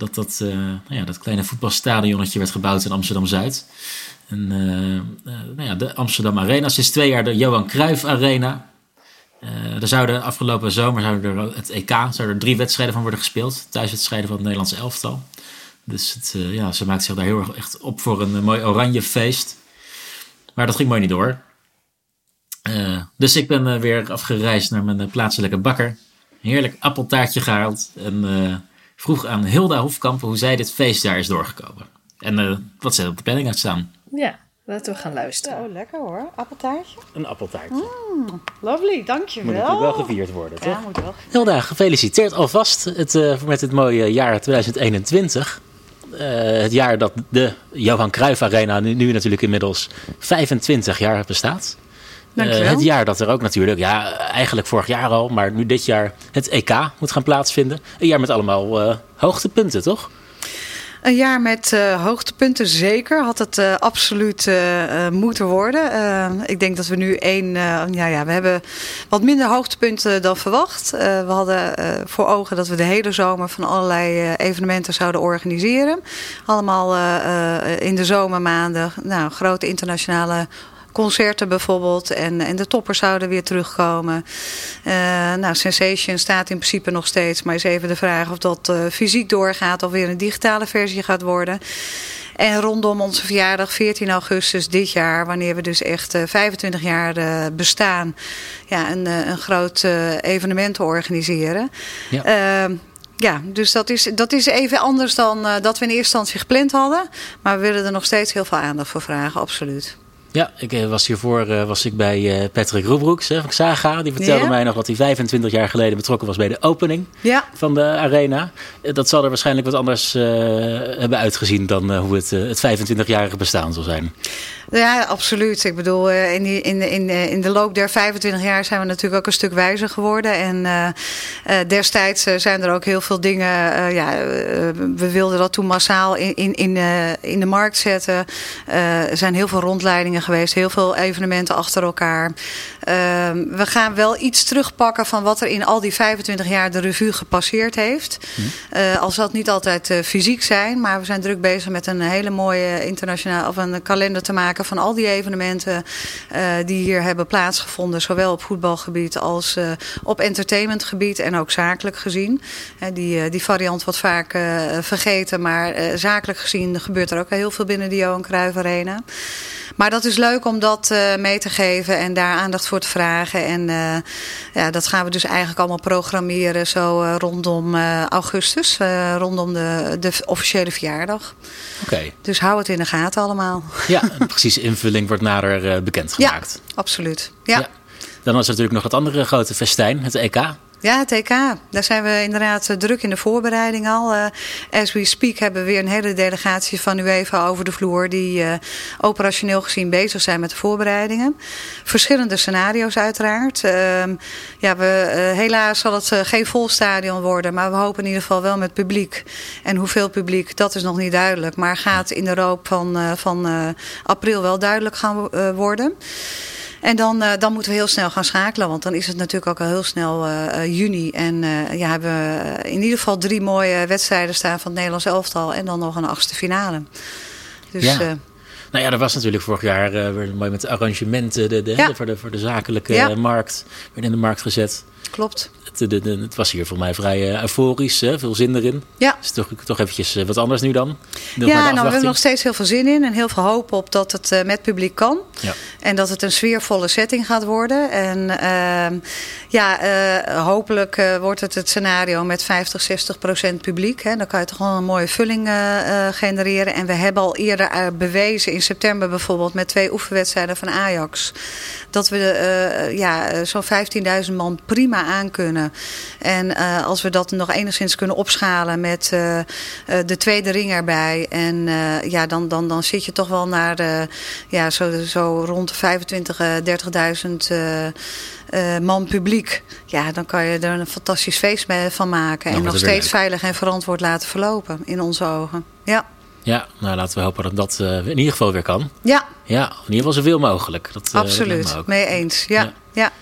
dat dat, eh, nou ja, dat kleine voetbalstadionnetje werd gebouwd in Amsterdam-Zuid. En, eh, eh, nou ja, de Amsterdam Arena. Sinds twee jaar de Johan Cruijff Arena. Eh, er zouden afgelopen zomer zouden er het EK zouden er drie wedstrijden van worden gespeeld. Thuiswedstrijden van het Nederlandse elftal. Dus het, ja, ze maakt zich daar heel erg echt op voor een mooi oranje feest. Maar dat ging mooi niet door. Dus ik ben weer afgereisd naar mijn plaatselijke bakker. Heerlijk appeltaartje gehaald. En vroeg aan Hilda Hofkamp hoe zij dit feestjaar is doorgekomen. En eh, wat ze op de planning had staan. Ja, laten we gaan luisteren. Oh, lekker hoor. Appeltaartje. Een appeltaartje. Mm, lovely, dankjewel. Moet natuurlijk wel gevierd worden, toch? Ja, moet wel. Hilda, gefeliciteerd alvast het, eh, met het mooie jaar 2021. Eh, het jaar dat de Johan Cruijff Arena nu, nu natuurlijk inmiddels 25 jaar bestaat. Eh, het jaar dat er ook natuurlijk, ja, eigenlijk vorig jaar al, maar nu dit jaar het EK moet gaan plaatsvinden. Een jaar met allemaal eh, hoogtepunten, toch? Een jaar met eh, hoogtepunten, zeker. Had het absoluut moeten worden. Ik denk dat we nu één... ja, ja, we hebben wat minder hoogtepunten dan verwacht. We hadden voor ogen dat we de hele zomer van allerlei evenementen zouden organiseren. Allemaal in de zomermaanden. Nou, grote internationale concerten bijvoorbeeld. En, en de toppers zouden weer terugkomen. Eh, nou, Sensation staat in principe nog steeds. Maar is even de vraag of dat eh, fysiek doorgaat of weer een digitale versie gaat worden. En rondom onze verjaardag, 14 augustus dit jaar, wanneer we dus echt eh, 25 jaar eh, bestaan, ja, een, een groot evenement organiseren. Ja. Ehm, ja, dus dat is, dat is even anders dan dat we in eerste instantie gepland hadden. Maar we willen er nog steeds heel veel aandacht voor vragen, absoluut. Ja, ik eh, was hiervoor uh, was ik bij uh, Patrick Roebroeks hè, van Saga. Die vertelde Ja. mij nog dat hij 25 jaar geleden betrokken was bij de opening Ja. van de arena. Eh, Dat zal er waarschijnlijk wat anders eh, hebben uitgezien dan eh, hoe het, eh, het 25-jarige bestaan zal zijn. Ja, absoluut. Ik bedoel, eh, in, die, in, in, eh, in de loop der 25 jaar zijn we natuurlijk ook een stuk wijzer geworden. En eh, eh, destijds eh, zijn er ook heel veel dingen. eh, ja, eh, we wilden dat toen massaal in, in, in, eh, in de markt zetten. Eh, er zijn heel veel rondleidingen geweest, heel veel evenementen achter elkaar. Eh, we gaan wel iets terugpakken van wat er in al die 25 jaar de revue gepasseerd heeft. Eh, al zal het niet altijd eh, fysiek zijn, maar we zijn druk bezig met een hele mooie internationaal of een kalender te maken van al die evenementen eh, die hier hebben plaatsgevonden, zowel op voetbalgebied als eh, op entertainmentgebied en ook zakelijk gezien. Die, eh, die variant wordt vaak eh, vergeten, maar eh, zakelijk gezien gebeurt er ook heel veel binnen de Johan Cruijff Arena. Maar dat is leuk om dat eh, mee te geven en daar aandacht voor te vragen. En eh, ja, dat gaan we dus eigenlijk allemaal programmeren zo eh, rondom augustus, rondom de, de officiële verjaardag. Oké, Dus hou het in de gaten allemaal. ja, een precieze invulling wordt nader eh, bekendgemaakt. Absoluut. Ja. Ja. Dan is er natuurlijk nog het andere grote festijn, het EK. Ja, het EK. Daar zijn we inderdaad eh, druk in de voorbereiding al. Eh, as we speak hebben we weer een hele delegatie van UEFA over de vloer... die eh, operationeel gezien bezig zijn met de voorbereidingen. Verschillende scenario's uiteraard. Ehm, ja, we, helaas zal het geen vol stadion worden... maar we hopen in ieder geval wel met publiek. En hoeveel publiek, dat is nog niet duidelijk. Maar gaat in de loop van, van april wel duidelijk gaan worden... En dan, eh, dan moeten we heel snel gaan schakelen. Want dan is het natuurlijk ook al heel snel eh, eh, juni. En ja, hebben we in ieder geval drie mooie wedstrijden staan van het Nederlands elftal. En dan nog een achtste finale. Dus Ja. Nou ja, er was natuurlijk vorig jaar eh, weer mooi met de arrangementen de, de, Ja. voor, de, voor de zakelijke Ja. markt. Weer in de markt gezet. Klopt. Het, het was hier voor mij vrij eh, euforisch, hè? veel zin erin. Ja. Is toch, toch eventjes eh, wat anders nu dan? Ja, nou, we hebben nog steeds heel veel zin in. En heel veel hoop op dat het eh, met publiek kan. Ja. En dat het een sfeervolle setting gaat worden. En ehm, ja, hopelijk wordt het het scenario met 50, 60 procent publiek. Hè. Dan kan je toch wel een mooie vulling genereren. En we hebben al eerder bewezen in september bijvoorbeeld met twee oefenwedstrijden van Ajax. Dat we ja, zo'n 15.000 man prima aan kunnen. En eh, als we dat nog enigszins kunnen opschalen met eh, eh, de tweede ring erbij. En ja, dan, dan, dan zit je toch wel naar ja, zo, zo rond de 25, eh, 30.000 eh, eh, man publiek. Ja, dan kan je er een fantastisch feest van maken. Dan en nog steeds veilig en verantwoord laten verlopen in onze ogen. Ja, Ja, nou laten we hopen dat dat in ieder geval weer kan. ja Ja, in ieder geval zoveel mogelijk. Dat, absoluut. Mee eens. Ja, ja.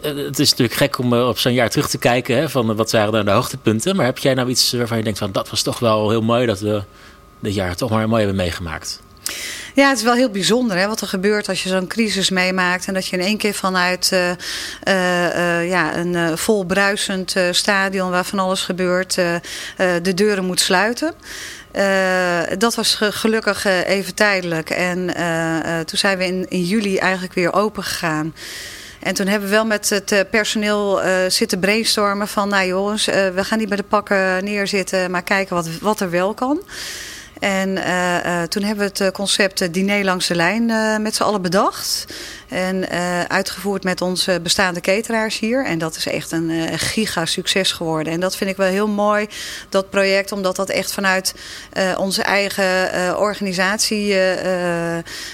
Het is natuurlijk gek om eh, op zo'n jaar terug te kijken. Hè, van eh, wat waren nou de hoogtepunten. Maar heb jij nou iets waarvan je denkt van dat was toch wel heel mooi dat we dit jaar toch maar mooi hebben meegemaakt? Ja, het is wel heel bijzonder hè, wat er gebeurt als je zo'n crisis meemaakt. En dat je in één keer vanuit eh, eh, eh, ja, een eh, vol bruisend eh, stadion waar van alles gebeurt, eh, eh, de deuren moet sluiten. Eh, dat was ge- gelukkig eh, even tijdelijk. En eh, eh, toen zijn we in, in juli eigenlijk weer open gegaan. En toen hebben we wel met het eh, personeel eh, zitten brainstormen van... nou jongens, eh, we gaan niet bij de pakken neerzitten, maar kijken wat, wat er wel kan. En toen hebben we het concept diner langs de lijn met z'n allen bedacht. En eh, uitgevoerd met onze bestaande cateraars hier. En dat is echt een eh, giga succes geworden. En dat vind ik wel heel mooi, dat project. Omdat dat echt vanuit eh, onze eigen organisatie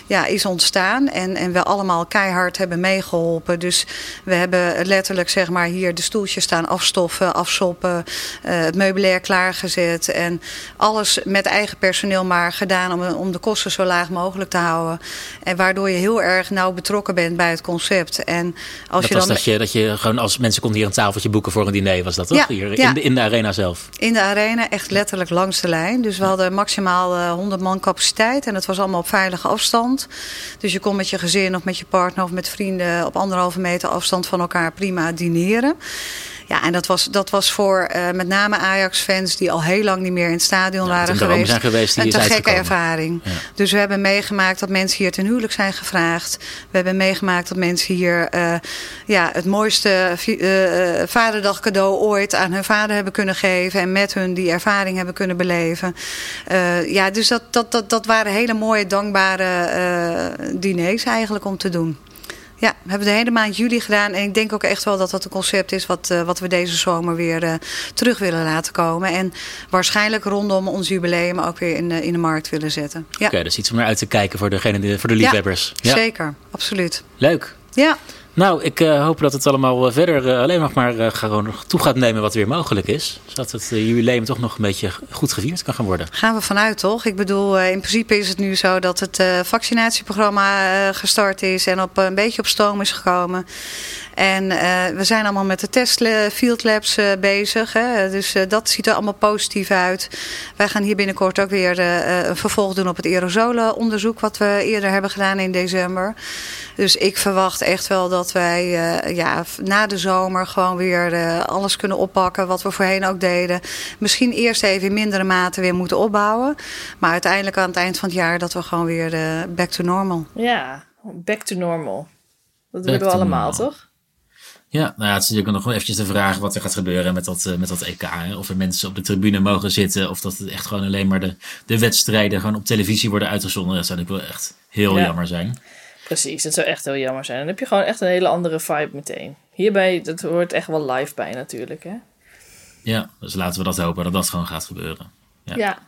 ja, is ontstaan. En, en we allemaal keihard hebben meegeholpen. Dus we hebben letterlijk zeg maar hier de stoeltjes staan afstoffen, afsoppen. het meubilair klaargezet. En alles met eigen personeel maar gedaan om, om de kosten zo laag mogelijk te houden. En waardoor je heel erg nauw betrokken bent bij het concept. En als dat je was dan dat je, dat je gewoon als mensen konden hier een tafeltje boeken voor een diner, was dat toch? Ja, hier ja. in, de, in de arena zelf. in de arena echt letterlijk langs de lijn. Dus we hadden maximaal eh, 100 man capaciteit. En het was allemaal op veilige afstand. Dus je kon met je gezin of met je partner of met vrienden op anderhalve meter afstand van elkaar prima dineren. Ja, en dat was, dat was voor uh, met name Ajax-fans die al heel lang niet meer in het stadion ja, waren geweest. Zijn geweest een te gekke ervaring. Ja. Dus we hebben meegemaakt dat mensen hier ten huwelijk zijn gevraagd. We hebben meegemaakt dat mensen hier uh, ja, het mooiste uh, vaderdag cadeau ooit aan hun vader hebben kunnen geven. En met hun die ervaring hebben kunnen beleven. ja, dus dat, dat, dat, dat waren hele mooie, dankbare diners eigenlijk om te doen. Ja, we hebben de hele maand juli gedaan. En ik denk ook echt wel dat dat een concept is wat, uh, wat we deze zomer weer uh, terug willen laten komen. En waarschijnlijk rondom ons jubileum ook weer in de, in de markt willen zetten. Ja. Oké, okay, dus iets om naar uit te kijken voor, degene, voor de liefhebbers. Ja, ja, zeker. Absoluut. Leuk. Ja. Nou, ik uh, hoop dat het allemaal eh, verder uh, alleen nog maar gewoon nog toe gaat nemen wat weer mogelijk is. Zodat het jubileum toch nog een beetje goed gevierd kan gaan worden. Gaan we vanuit, toch? Ik bedoel, in principe is het nu zo dat het vaccinatieprogramma gestart is en op, een beetje op stoom is gekomen. En uh, we zijn allemaal met de test field labs uh, bezig. Hè? Dus uh, dat ziet er allemaal positief uit. Wij gaan hier binnenkort ook weer een vervolg doen op het aerosolenonderzoek... wat we eerder hebben gedaan in december. Dus ik verwacht echt wel dat wij ja, na de zomer gewoon weer alles kunnen oppakken... wat we voorheen ook deden. Misschien eerst even in mindere mate weer moeten opbouwen. Maar uiteindelijk aan het eind van het jaar dat we gewoon weer back to normal. Ja, back to normal. Dat willen we allemaal, toch? Ja, nou ja, het is natuurlijk nog eventjes de vraag wat er gaat gebeuren met dat, uh, met dat EK. Hè? Of er mensen op de tribune mogen zitten. Of dat het echt gewoon alleen maar de, de wedstrijden gewoon op televisie worden uitgezonden. Dat zou natuurlijk wel echt heel jammer zijn. Precies, dat zou echt heel jammer zijn. Dan heb je gewoon echt een hele andere vibe meteen. Hierbij, dat hoort echt wel live bij natuurlijk, hè? Ja, dus laten we dat hopen dat dat gewoon gaat gebeuren. Ja. ja.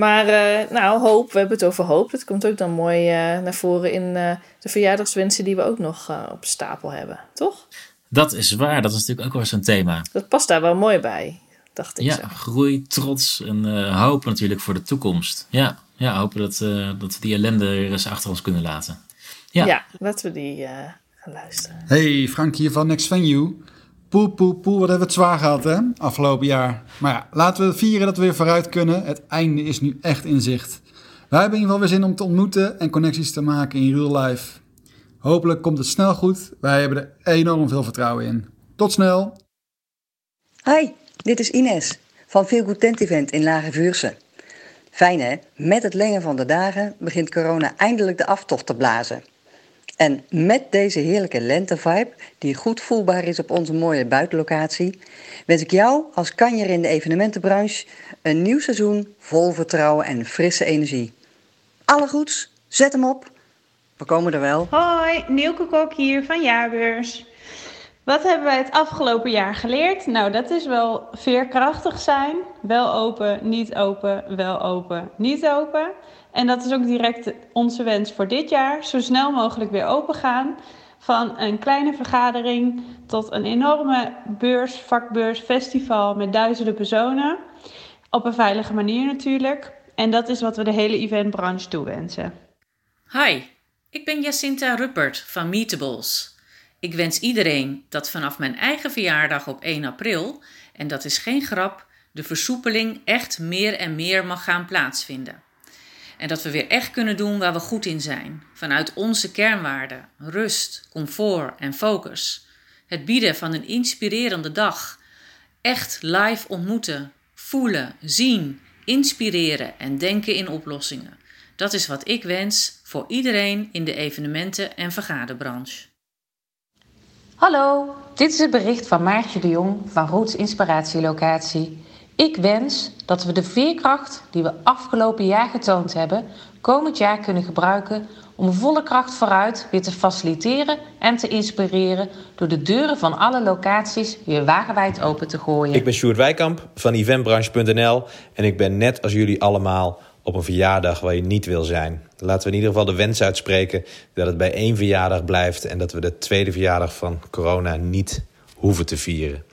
Maar uh, nou, hoop, we hebben het over hoop. Dat komt ook dan mooi uh, naar voren in uh, de verjaardagswensen die we ook nog op stapel hebben, toch? Dat is waar, dat is natuurlijk ook wel zo'n thema. Dat past daar wel mooi bij, dacht ik. Ja, zo. groei, trots en hoop natuurlijk voor de toekomst. Ja, ja hopen dat, dat we die ellende er eens achter ons kunnen laten. Ja, ja laten we die gaan luisteren. Hey, Frank hier van Next Venue. Poe, poe, poe, wat hebben we het zwaar gehad, hè? Afgelopen jaar. Maar ja, laten we vieren dat we weer vooruit kunnen. Het einde is nu echt in zicht. Wij hebben in ieder geval weer zin om te ontmoeten en connecties te maken in real life. Hopelijk komt het snel goed. Wij hebben er enorm veel vertrouwen in. Tot snel! Hi, dit is Ines van Feel Good Tent Event in Lage Vuurse. Fijn hè, met het lengen van de dagen begint corona eindelijk de aftocht te blazen. En met deze heerlijke lentevibe, die goed voelbaar is op onze mooie buitenlocatie, wens ik jou als kanjer in de evenementenbranche een nieuw seizoen vol vertrouwen en frisse energie. Alle goeds, zet hem op. We komen er wel. Hoi, Nielke Kok hier van Jaarbeurs. Wat hebben wij het afgelopen jaar geleerd? Nou, dat is wel veerkrachtig zijn. Wel open, niet open, wel open, niet open. En dat is ook direct onze wens voor dit jaar. Zo snel mogelijk weer open gaan. Van een kleine vergadering tot een enorme beurs, vakbeurs, festival met duizenden personen. Op een veilige manier natuurlijk. En dat is wat we de hele eventbranche toewensen. Hi, ik ben Jacinta Ruppert van Meetables. Ik wens iedereen dat vanaf mijn eigen verjaardag op 1 april, en dat is geen grap, de versoepeling echt meer en meer mag gaan plaatsvinden. En dat we weer echt kunnen doen waar we goed in zijn. Vanuit onze kernwaarden: rust, comfort en focus. Het bieden van een inspirerende dag. Echt live ontmoeten, voelen, zien, inspireren en denken in oplossingen. Dat is wat ik wens voor iedereen in de evenementen- en vergaderbranche. Hallo, dit is het bericht van Maartje de Jong van Roots Inspiratielocatie ik wens dat we de veerkracht die we afgelopen jaar getoond hebben, komend jaar kunnen gebruiken om volle kracht vooruit weer te faciliteren en te inspireren door de deuren van alle locaties weer wagenwijd open te gooien. Ik ben Sjoerd Wijkamp van eventbranche.nl en ik ben net als jullie allemaal op een verjaardag waar je niet wil zijn. Laten we in ieder geval de wens uitspreken dat het bij één verjaardag blijft en dat we de tweede verjaardag van corona niet hoeven te vieren.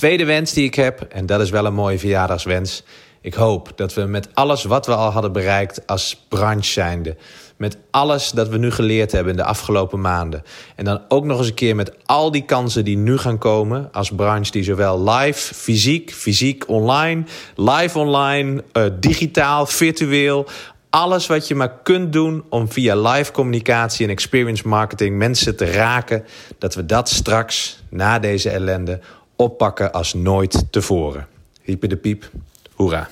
Tweede wens die ik heb, en dat is wel een mooie verjaardagswens. Ik hoop dat we met alles wat we al hadden bereikt als branche zijnde... met alles dat we nu geleerd hebben in de afgelopen maanden... en dan ook nog eens een keer met al die kansen die nu gaan komen... als branche die zowel live, fysiek, fysiek online... live online, uh, digitaal, virtueel alles wat je maar kunt doen om via live communicatie en experience marketing mensen te raken, dat we dat straks na deze ellende oppakken als nooit tevoren. Hyper de piep, hoera.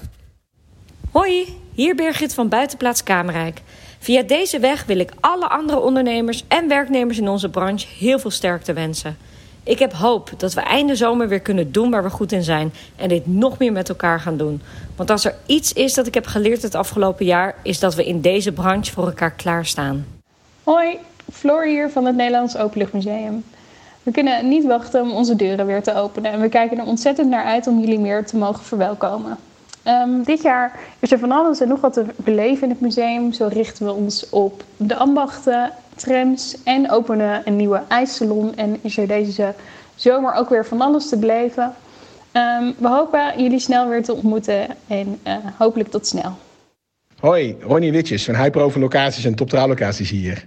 Hoi, hier Birgit van Buitenplaats Kamerijk. Via deze weg wil ik alle andere ondernemers en werknemers in onze branche heel veel sterkte wensen. Ik heb hoop dat we einde zomer weer kunnen doen waar we goed in zijn en dit nog meer met elkaar gaan doen. Want als er iets is dat ik heb geleerd het afgelopen jaar, is dat we in deze branche voor elkaar klaarstaan. Hoi, Floor hier van het Nederlands Openluchtmuseum. We kunnen niet wachten om onze deuren weer te openen en we kijken er ontzettend naar uit om jullie meer te mogen verwelkomen. Um, dit jaar is er van alles en nog wat te beleven in het museum. Zo richten we ons op de ambachten, trams en openen een nieuwe ijssalon. En is er deze zomer ook weer van alles te beleven. Um, we hopen jullie snel weer te ontmoeten en uh, hopelijk tot snel. Hoi, Ronnie Witjes van Hyperova Locaties en Top Locaties hier.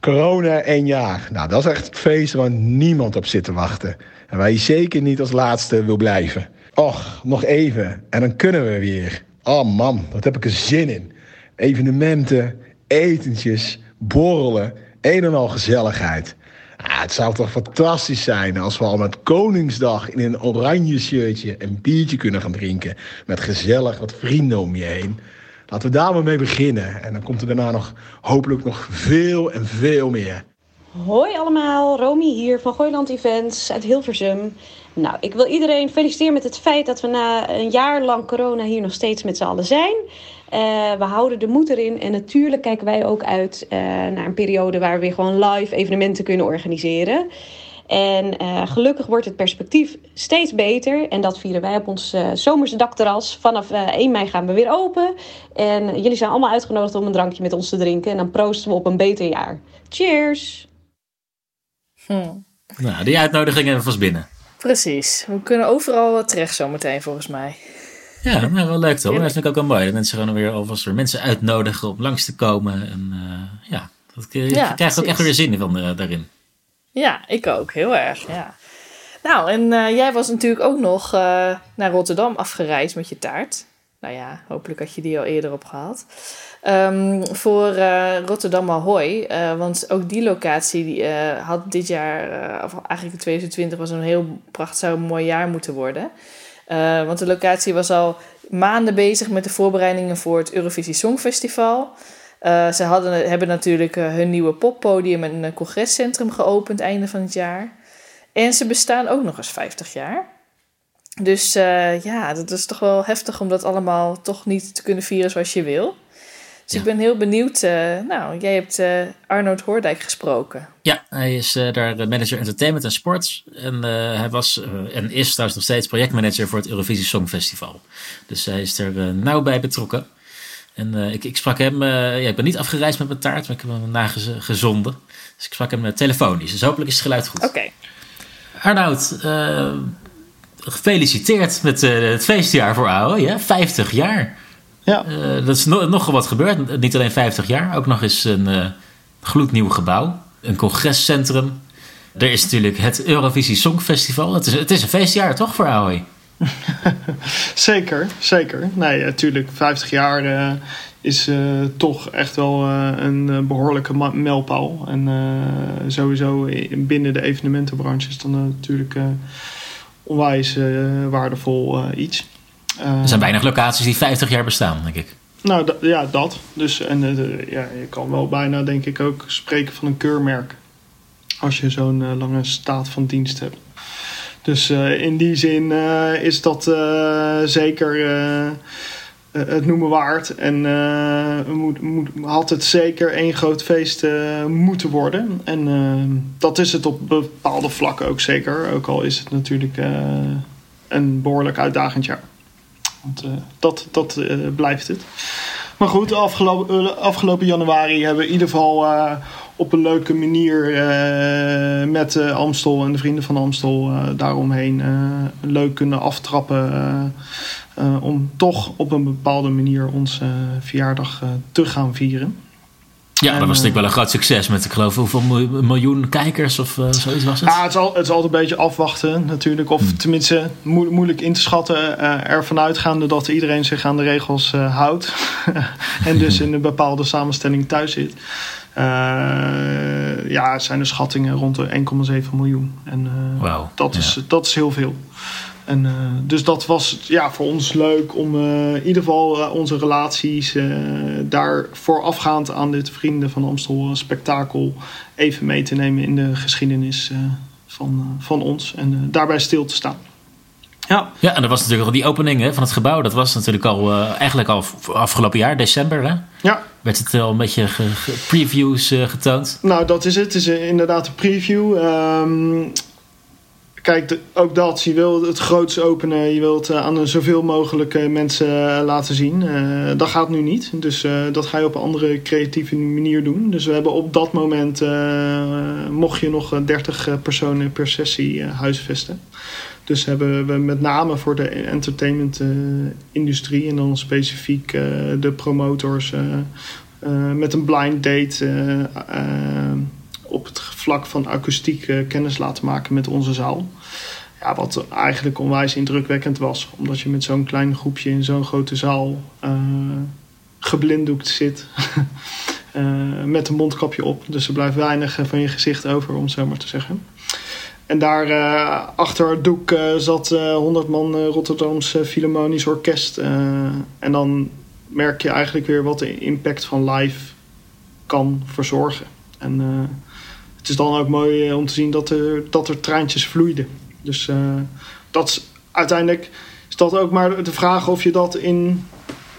Corona één jaar. Nou, dat is echt het feest waar niemand op zit te wachten. En waar je zeker niet als laatste wil blijven. Och, nog even. En dan kunnen we weer. Oh man, wat heb ik er zin in. Evenementen, etentjes, borrelen. Een en al gezelligheid. Ah, het zou toch fantastisch zijn als we al met Koningsdag in een oranje shirtje een biertje kunnen gaan drinken. Met gezellig wat vrienden om je heen. Laten we daar maar mee beginnen. En dan komt er daarna nog hopelijk nog veel en veel meer. Hoi allemaal, Romy hier van Gooiland Events uit Hilversum. Nou, ik wil iedereen feliciteren met het feit dat we na een jaar lang corona hier nog steeds met z'n allen zijn. Uh, we houden de moed erin en natuurlijk kijken wij ook uit uh, naar een periode waar we weer gewoon live evenementen kunnen organiseren. En uh, gelukkig wordt het perspectief steeds beter. En dat vieren wij op ons zomerse dakterras. Vanaf 1 mei gaan we weer open. En jullie zijn allemaal uitgenodigd om een drankje met ons te drinken. En dan proosten we op een beter jaar. Cheers! Hm. Nou, die uitnodiging hebben we vast binnen. Precies. We kunnen overal terecht zometeen volgens mij. Ja, nou, wel leuk toch? Dat vind ik ook wel mooi. Dat mensen gewoon weer alvast weer mensen uitnodigen om langs te komen. En uh, ja, dat ja, krijg ik ook echt weer zin van uh, daarin. Ja, ik ook. Heel erg, ja. Nou, en uh, jij was natuurlijk ook nog naar Rotterdam afgereisd met je taart. Nou ja, hopelijk had je die al eerder opgehaald. Um, voor uh, Rotterdam Ahoy. Want ook die locatie die, had dit jaar, of eigenlijk in 2020, was een heel prachtig, mooi jaar moeten worden. want de locatie was al maanden bezig met de voorbereidingen voor het Eurovisie Songfestival. Ze hadden, hebben natuurlijk hun nieuwe poppodium en een congrescentrum geopend einde van het jaar. En ze bestaan ook nog eens 50 jaar. Dus ja, dat is toch wel heftig om dat allemaal toch niet te kunnen vieren zoals je wil. Dus ik ben heel benieuwd. Nou, jij hebt Arnold Hoordijk gesproken. Ja, hij is daar manager entertainment en sport. En hij was en is trouwens nog steeds projectmanager voor het Eurovisie Songfestival. Dus hij is er nauw bij betrokken. En ik, ik sprak hem, ja, ik ben niet afgereisd met mijn taart, maar ik heb hem nagezonden. Dus ik sprak hem telefonisch. Dus hopelijk is het geluid goed. Oké. Okay. Arnoud, gefeliciteerd met het feestjaar voor Ouwe. Ja? 50 jaar. Ja. Uh, dat is no nog wat gebeurd. Niet alleen 50 jaar, ook nog eens een uh, gloednieuw gebouw. Een congrescentrum. Er is natuurlijk het Eurovisie Songfestival. Het is, het is een feestjaar toch voor AOE? [laughs] zeker, zeker. Nee, natuurlijk. 50 jaar uh, is toch echt wel een behoorlijke mijlpaal. En sowieso binnen de evenementenbranche is dan natuurlijk onwijs waardevol iets. er zijn weinig locaties die 50 jaar bestaan, denk ik. Nou ja, dat. Dus, en ja, je kan wel bijna, denk ik, ook spreken van een keurmerk. Als je zo'n lange staat van dienst hebt. Dus uh, in die zin uh, is dat zeker het noemen waard. En moet, moet, had het zeker één groot feest moeten worden. En dat is het op bepaalde vlakken ook zeker. Ook al is het natuurlijk een behoorlijk uitdagend jaar. Want dat, dat blijft het. Maar goed, afgelopen, afgelopen januari hebben we in ieder geval op een leuke manier met Amstel en de vrienden van Amstel daaromheen leuk kunnen aftrappen. om toch op een bepaalde manier onze verjaardag te gaan vieren. Ja, dat was natuurlijk wel een groot succes met, ik geloof, hoeveel miljoen kijkers of uh, zoiets was het? Ja, het is, al, het is altijd een beetje afwachten natuurlijk. Of tenminste, moeilijk in te schatten. Uh, ervan uitgaande dat iedereen zich aan de regels uh, houdt. [laughs] en dus [laughs] in een bepaalde samenstelling thuis zit. Ja, zijn er schattingen rond de 1,7 miljoen. En wow, dat, is, dat is heel veel. En, uh, dus dat was ja, voor ons leuk om uh, in ieder geval uh, onze relaties daar voorafgaand aan dit Vrienden van Amstel spektakel even mee te nemen in de geschiedenis van, van ons en daarbij stil te staan. Ja. ja, en dat was natuurlijk al die opening hè, van het gebouw. Dat was natuurlijk al eigenlijk al afgelopen jaar, december. Hè? Ja. Werd het al een beetje ge, ge previews getoond? Nou, dat is het. Het is inderdaad een preview. Um, Kijk, ook dat. Je wil het groots openen. Je wilt uh, aan zoveel mogelijk mensen laten zien. dat gaat nu niet. Dus dat ga je op een andere creatieve manier doen. Dus we hebben op dat moment... mocht je nog 30 personen per sessie huisvesten. Dus hebben we met name voor de entertainment-industrie... en dan specifiek de promotors... met een blind date op het vlak van akoestiek kennis laten maken met onze zaal. Ja, wat eigenlijk onwijs indrukwekkend was. Omdat je met zo'n klein groepje in zo'n grote zaal geblinddoekt zit. [laughs] met een mondkapje op. Dus er blijft weinig van je gezicht over, om het zo maar te zeggen. En daar uh, achter het doek uh, zat uh, 100 man Rotterdams Philharmonisch Orkest. en dan merk je eigenlijk weer wat de impact van live kan verzorgen. En het is dan ook mooi eh, om te zien dat er, dat er treintjes vloeiden. Dus dat uiteindelijk is dat ook maar de vraag of je dat in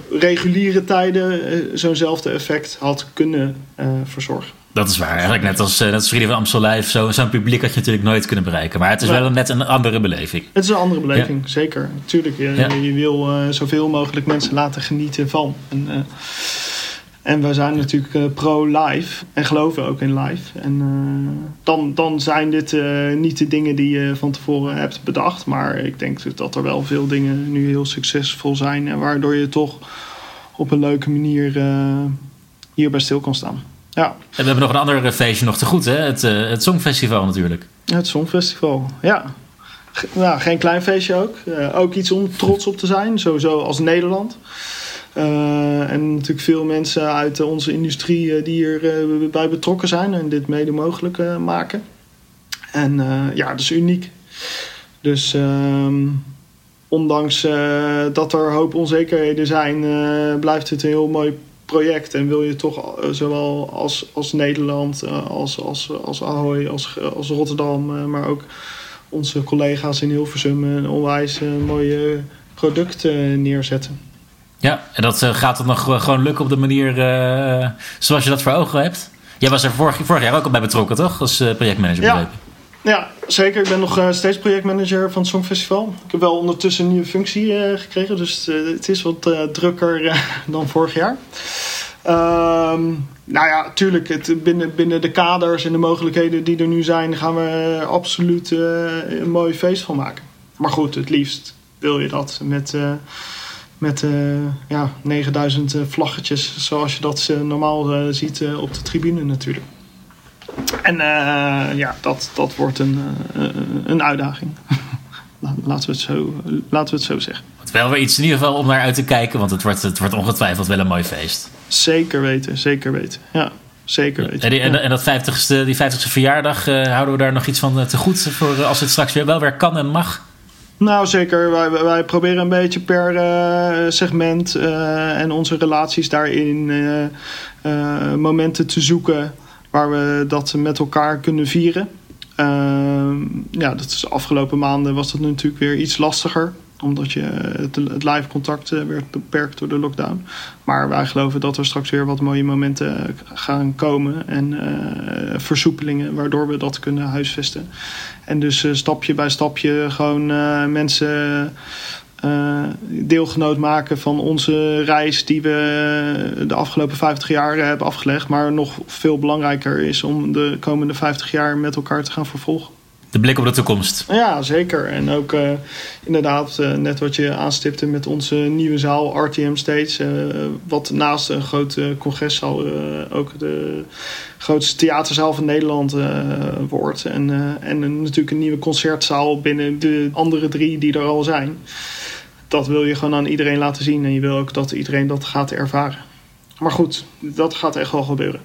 reguliere tijden zo'nzelfde effect had kunnen verzorgen. Dat is waar. Eigenlijk net als, net als Vrienden van Amstel Live. Zo'n publiek had je natuurlijk nooit kunnen bereiken. Maar het is wel net een andere beleving. Het is een andere beleving, ja. zeker. Tuurlijk, je, ja. je wil zoveel mogelijk mensen laten genieten van. En, en wij zijn natuurlijk uh, pro-live en geloven ook in live. En uh, dan, dan zijn dit uh, niet de dingen die je van tevoren hebt bedacht. Maar ik denk dat er wel veel dingen nu heel succesvol zijn. En waardoor je toch op een leuke manier hierbij stil kan staan. Ja. En we hebben nog een ander feestje nog te goed, hè? Het, het Songfestival natuurlijk. Het Songfestival, ja. Nou, geen klein feestje ook. ook iets om trots op te zijn, sowieso als Nederland. Uh, en natuurlijk veel mensen uit onze industrie uh, die hierbij bij betrokken zijn en dit mede mogelijk maken. En ja, dat is uniek. Dus ehm, ondanks dat er hoop onzekerheden zijn, blijft het een heel mooi project. En wil je toch zowel als, als Nederland, als, als, als Ahoy, als, als Rotterdam, maar ook onze collega's in Hilversum een onwijs mooie product neerzetten. Ja, en dat gaat het nog gewoon lukken op de manier uh, zoals je dat voor ogen hebt? Jij was er vorig, vorig jaar ook al bij betrokken, toch? Als projectmanager. Ja. Ja, zeker. Ik ben nog steeds projectmanager van het Songfestival. Ik heb wel ondertussen een nieuwe functie gekregen, dus het is wat drukker [laughs] dan vorig jaar. Ehm, nou ja, tuurlijk, het, binnen, binnen de kaders en de mogelijkheden die er nu zijn, gaan we absoluut een mooi feest van maken. Maar goed, het liefst wil je dat met met ja, 9000 uh, vlaggetjes, zoals je dat normaal ziet op de tribune natuurlijk. En ja, dat, dat wordt een, een uitdaging. [laughs] laten, we het zo, laten we het zo zeggen. Wel weer iets in ieder geval om naar uit te kijken, want het wordt, het wordt ongetwijfeld wel een mooi feest. Zeker weten, zeker weten. Ja, zeker weten. En, die, en, en dat 50ste, die 50ste verjaardag, houden we daar nog iets van te goed voor als het straks weer wel weer kan en mag? Nou, zeker. Wij, wij proberen een beetje per uh, segment uh, en onze relaties daarin momenten te zoeken waar we dat met elkaar kunnen vieren. Ehm, ja, dat is de afgelopen maanden was dat natuurlijk weer iets lastiger omdat je het, live contact eh, werd beperkt door de lockdown. Maar wij geloven dat er straks weer wat mooie momenten gaan komen. En uh, versoepelingen waardoor we dat kunnen huisvesten. En dus stapje bij stapje gewoon mensen uh, deelgenoot maken van onze reis die we de afgelopen 50 jaar hebben afgelegd. Maar nog veel belangrijker is om de komende 50 jaar met elkaar te gaan vervolgen. De blik op de toekomst. Ja, zeker. En ook uh, inderdaad, uh, net wat je aanstipte met onze nieuwe zaal, RTM Stage. Uh, wat naast een grote congreszaal ook de grootste theaterzaal van Nederland wordt. En, en natuurlijk een nieuwe concertzaal binnen de andere drie die er al zijn. Dat wil je gewoon aan iedereen laten zien. En je wil ook dat iedereen dat gaat ervaren. Maar goed, dat gaat echt wel gebeuren.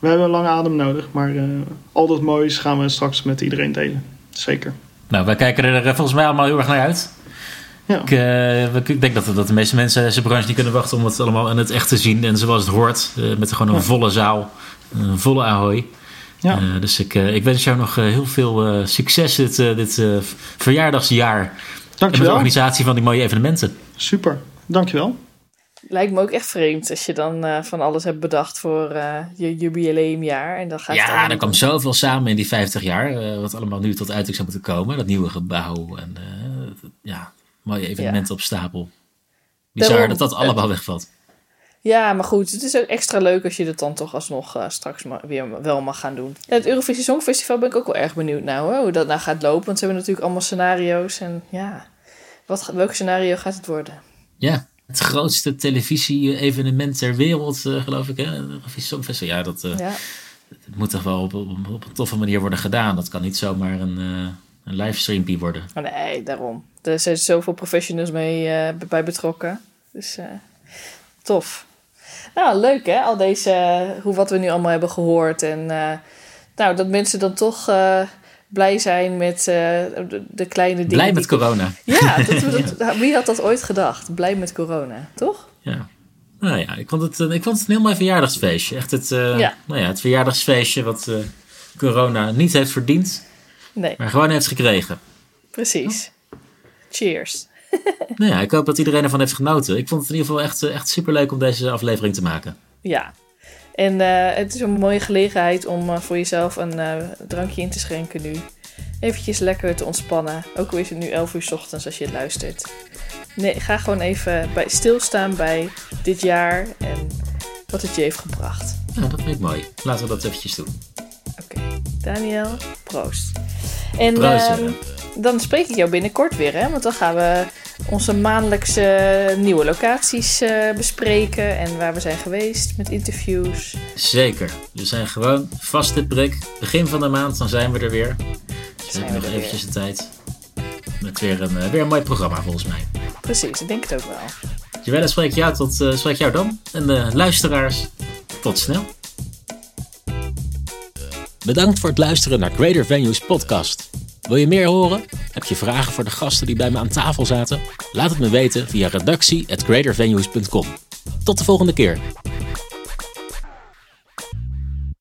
We hebben een lange adem nodig, maar uh, al dat moois gaan we straks met iedereen delen. Zeker. Nou, wij kijken er eh, volgens mij allemaal heel erg naar uit. Ja. Ik, uh, ik, denk dat, dat de meeste mensen deze branche niet kunnen wachten om het allemaal in het echt te zien. En zoals het hoort, uh, met gewoon een volle zaal, een volle ahoy. Ja. Dus ik, ik wens jou nog heel veel succes dit, dit verjaardagsjaar. Dankjewel. En met de organisatie van die mooie evenementen. Super, dankjewel. Lijkt me ook echt vreemd als je dan uh, van alles hebt bedacht voor uh, je jubileumjaar. En dan gaat ja, er kwam zoveel samen in die 50 jaar. Uh, wat allemaal nu tot uiting zou moeten komen. Dat nieuwe gebouw en ja, mooie evenementen ja. op stapel. Bizar Daarom, dat dat allemaal wegvalt. Ja, maar goed, het is ook extra leuk als je dat dan toch alsnog straks maar weer wel mag gaan doen. Ja, het Eurovisie Songfestival ben ik ook wel erg benieuwd naar hoor, hoe dat nou gaat lopen. Want ze hebben natuurlijk allemaal scenario's. En ja, wat, welk scenario gaat het worden? Ja, het grootste televisie-evenement ter wereld, uh, geloof ik. Hè? Songfestival. Ja, dat, uh, ja. dat moet toch wel op, op, op, een toffe manier worden gedaan. Dat kan niet zomaar een, een livestreampie worden. Oh, nee, daarom. Er zijn zoveel professionals mee bij betrokken. Dus tof. Nou, leuk hè, al deze, hoe wat we nu allemaal hebben gehoord. En nou, dat mensen dan toch blij zijn met uh, de, de, kleine dingen. Blij met corona. Ja, dat [laughs] dat, wie had dat ooit gedacht? Blij met corona, toch? Ja. Nou ja, ik vond het, ik vond het een heel mooi verjaardagsfeestje. Echt het, ja. Nou ja, het verjaardagsfeestje wat corona niet heeft verdiend. Nee. Maar gewoon heeft gekregen. Precies. Cheers. Nou ja, ik hoop dat iedereen ervan heeft genoten. Ik vond het in ieder geval echt, echt superleuk om deze aflevering te maken. Ja, en uh, het is een mooie gelegenheid om uh, voor jezelf een uh, drankje in te schenken nu. Eventjes lekker te ontspannen. Ook al is het nu 11 uur s ochtends als je het luistert. Nee, ga gewoon even bij, stilstaan bij dit jaar en wat het je heeft gebracht. Ja, dat vind ik mooi. Laten we dat eventjes doen. Oké, okay. Daniel, proost. En proost, dan spreek ik jou binnenkort weer, hè? Want dan gaan we onze maandelijkse nieuwe locaties uh, bespreken en waar we zijn geweest met interviews. Zeker. We zijn gewoon vaste prik. Begin van de maand, dan zijn we er weer. Dus we hebben nog eventjes de tijd. Met weer een, uh, weer een mooi programma volgens mij. Precies, ik denk het ook wel. Joelle, spreek jou, tot, uh, spreek jou dan. En de luisteraars, tot snel. Bedankt voor het luisteren naar Greater Venues podcast. Wil je meer horen? Heb je vragen voor de gasten die bij me aan tafel zaten? Laat het me weten via redactie@greatervenues.com. Tot de volgende keer.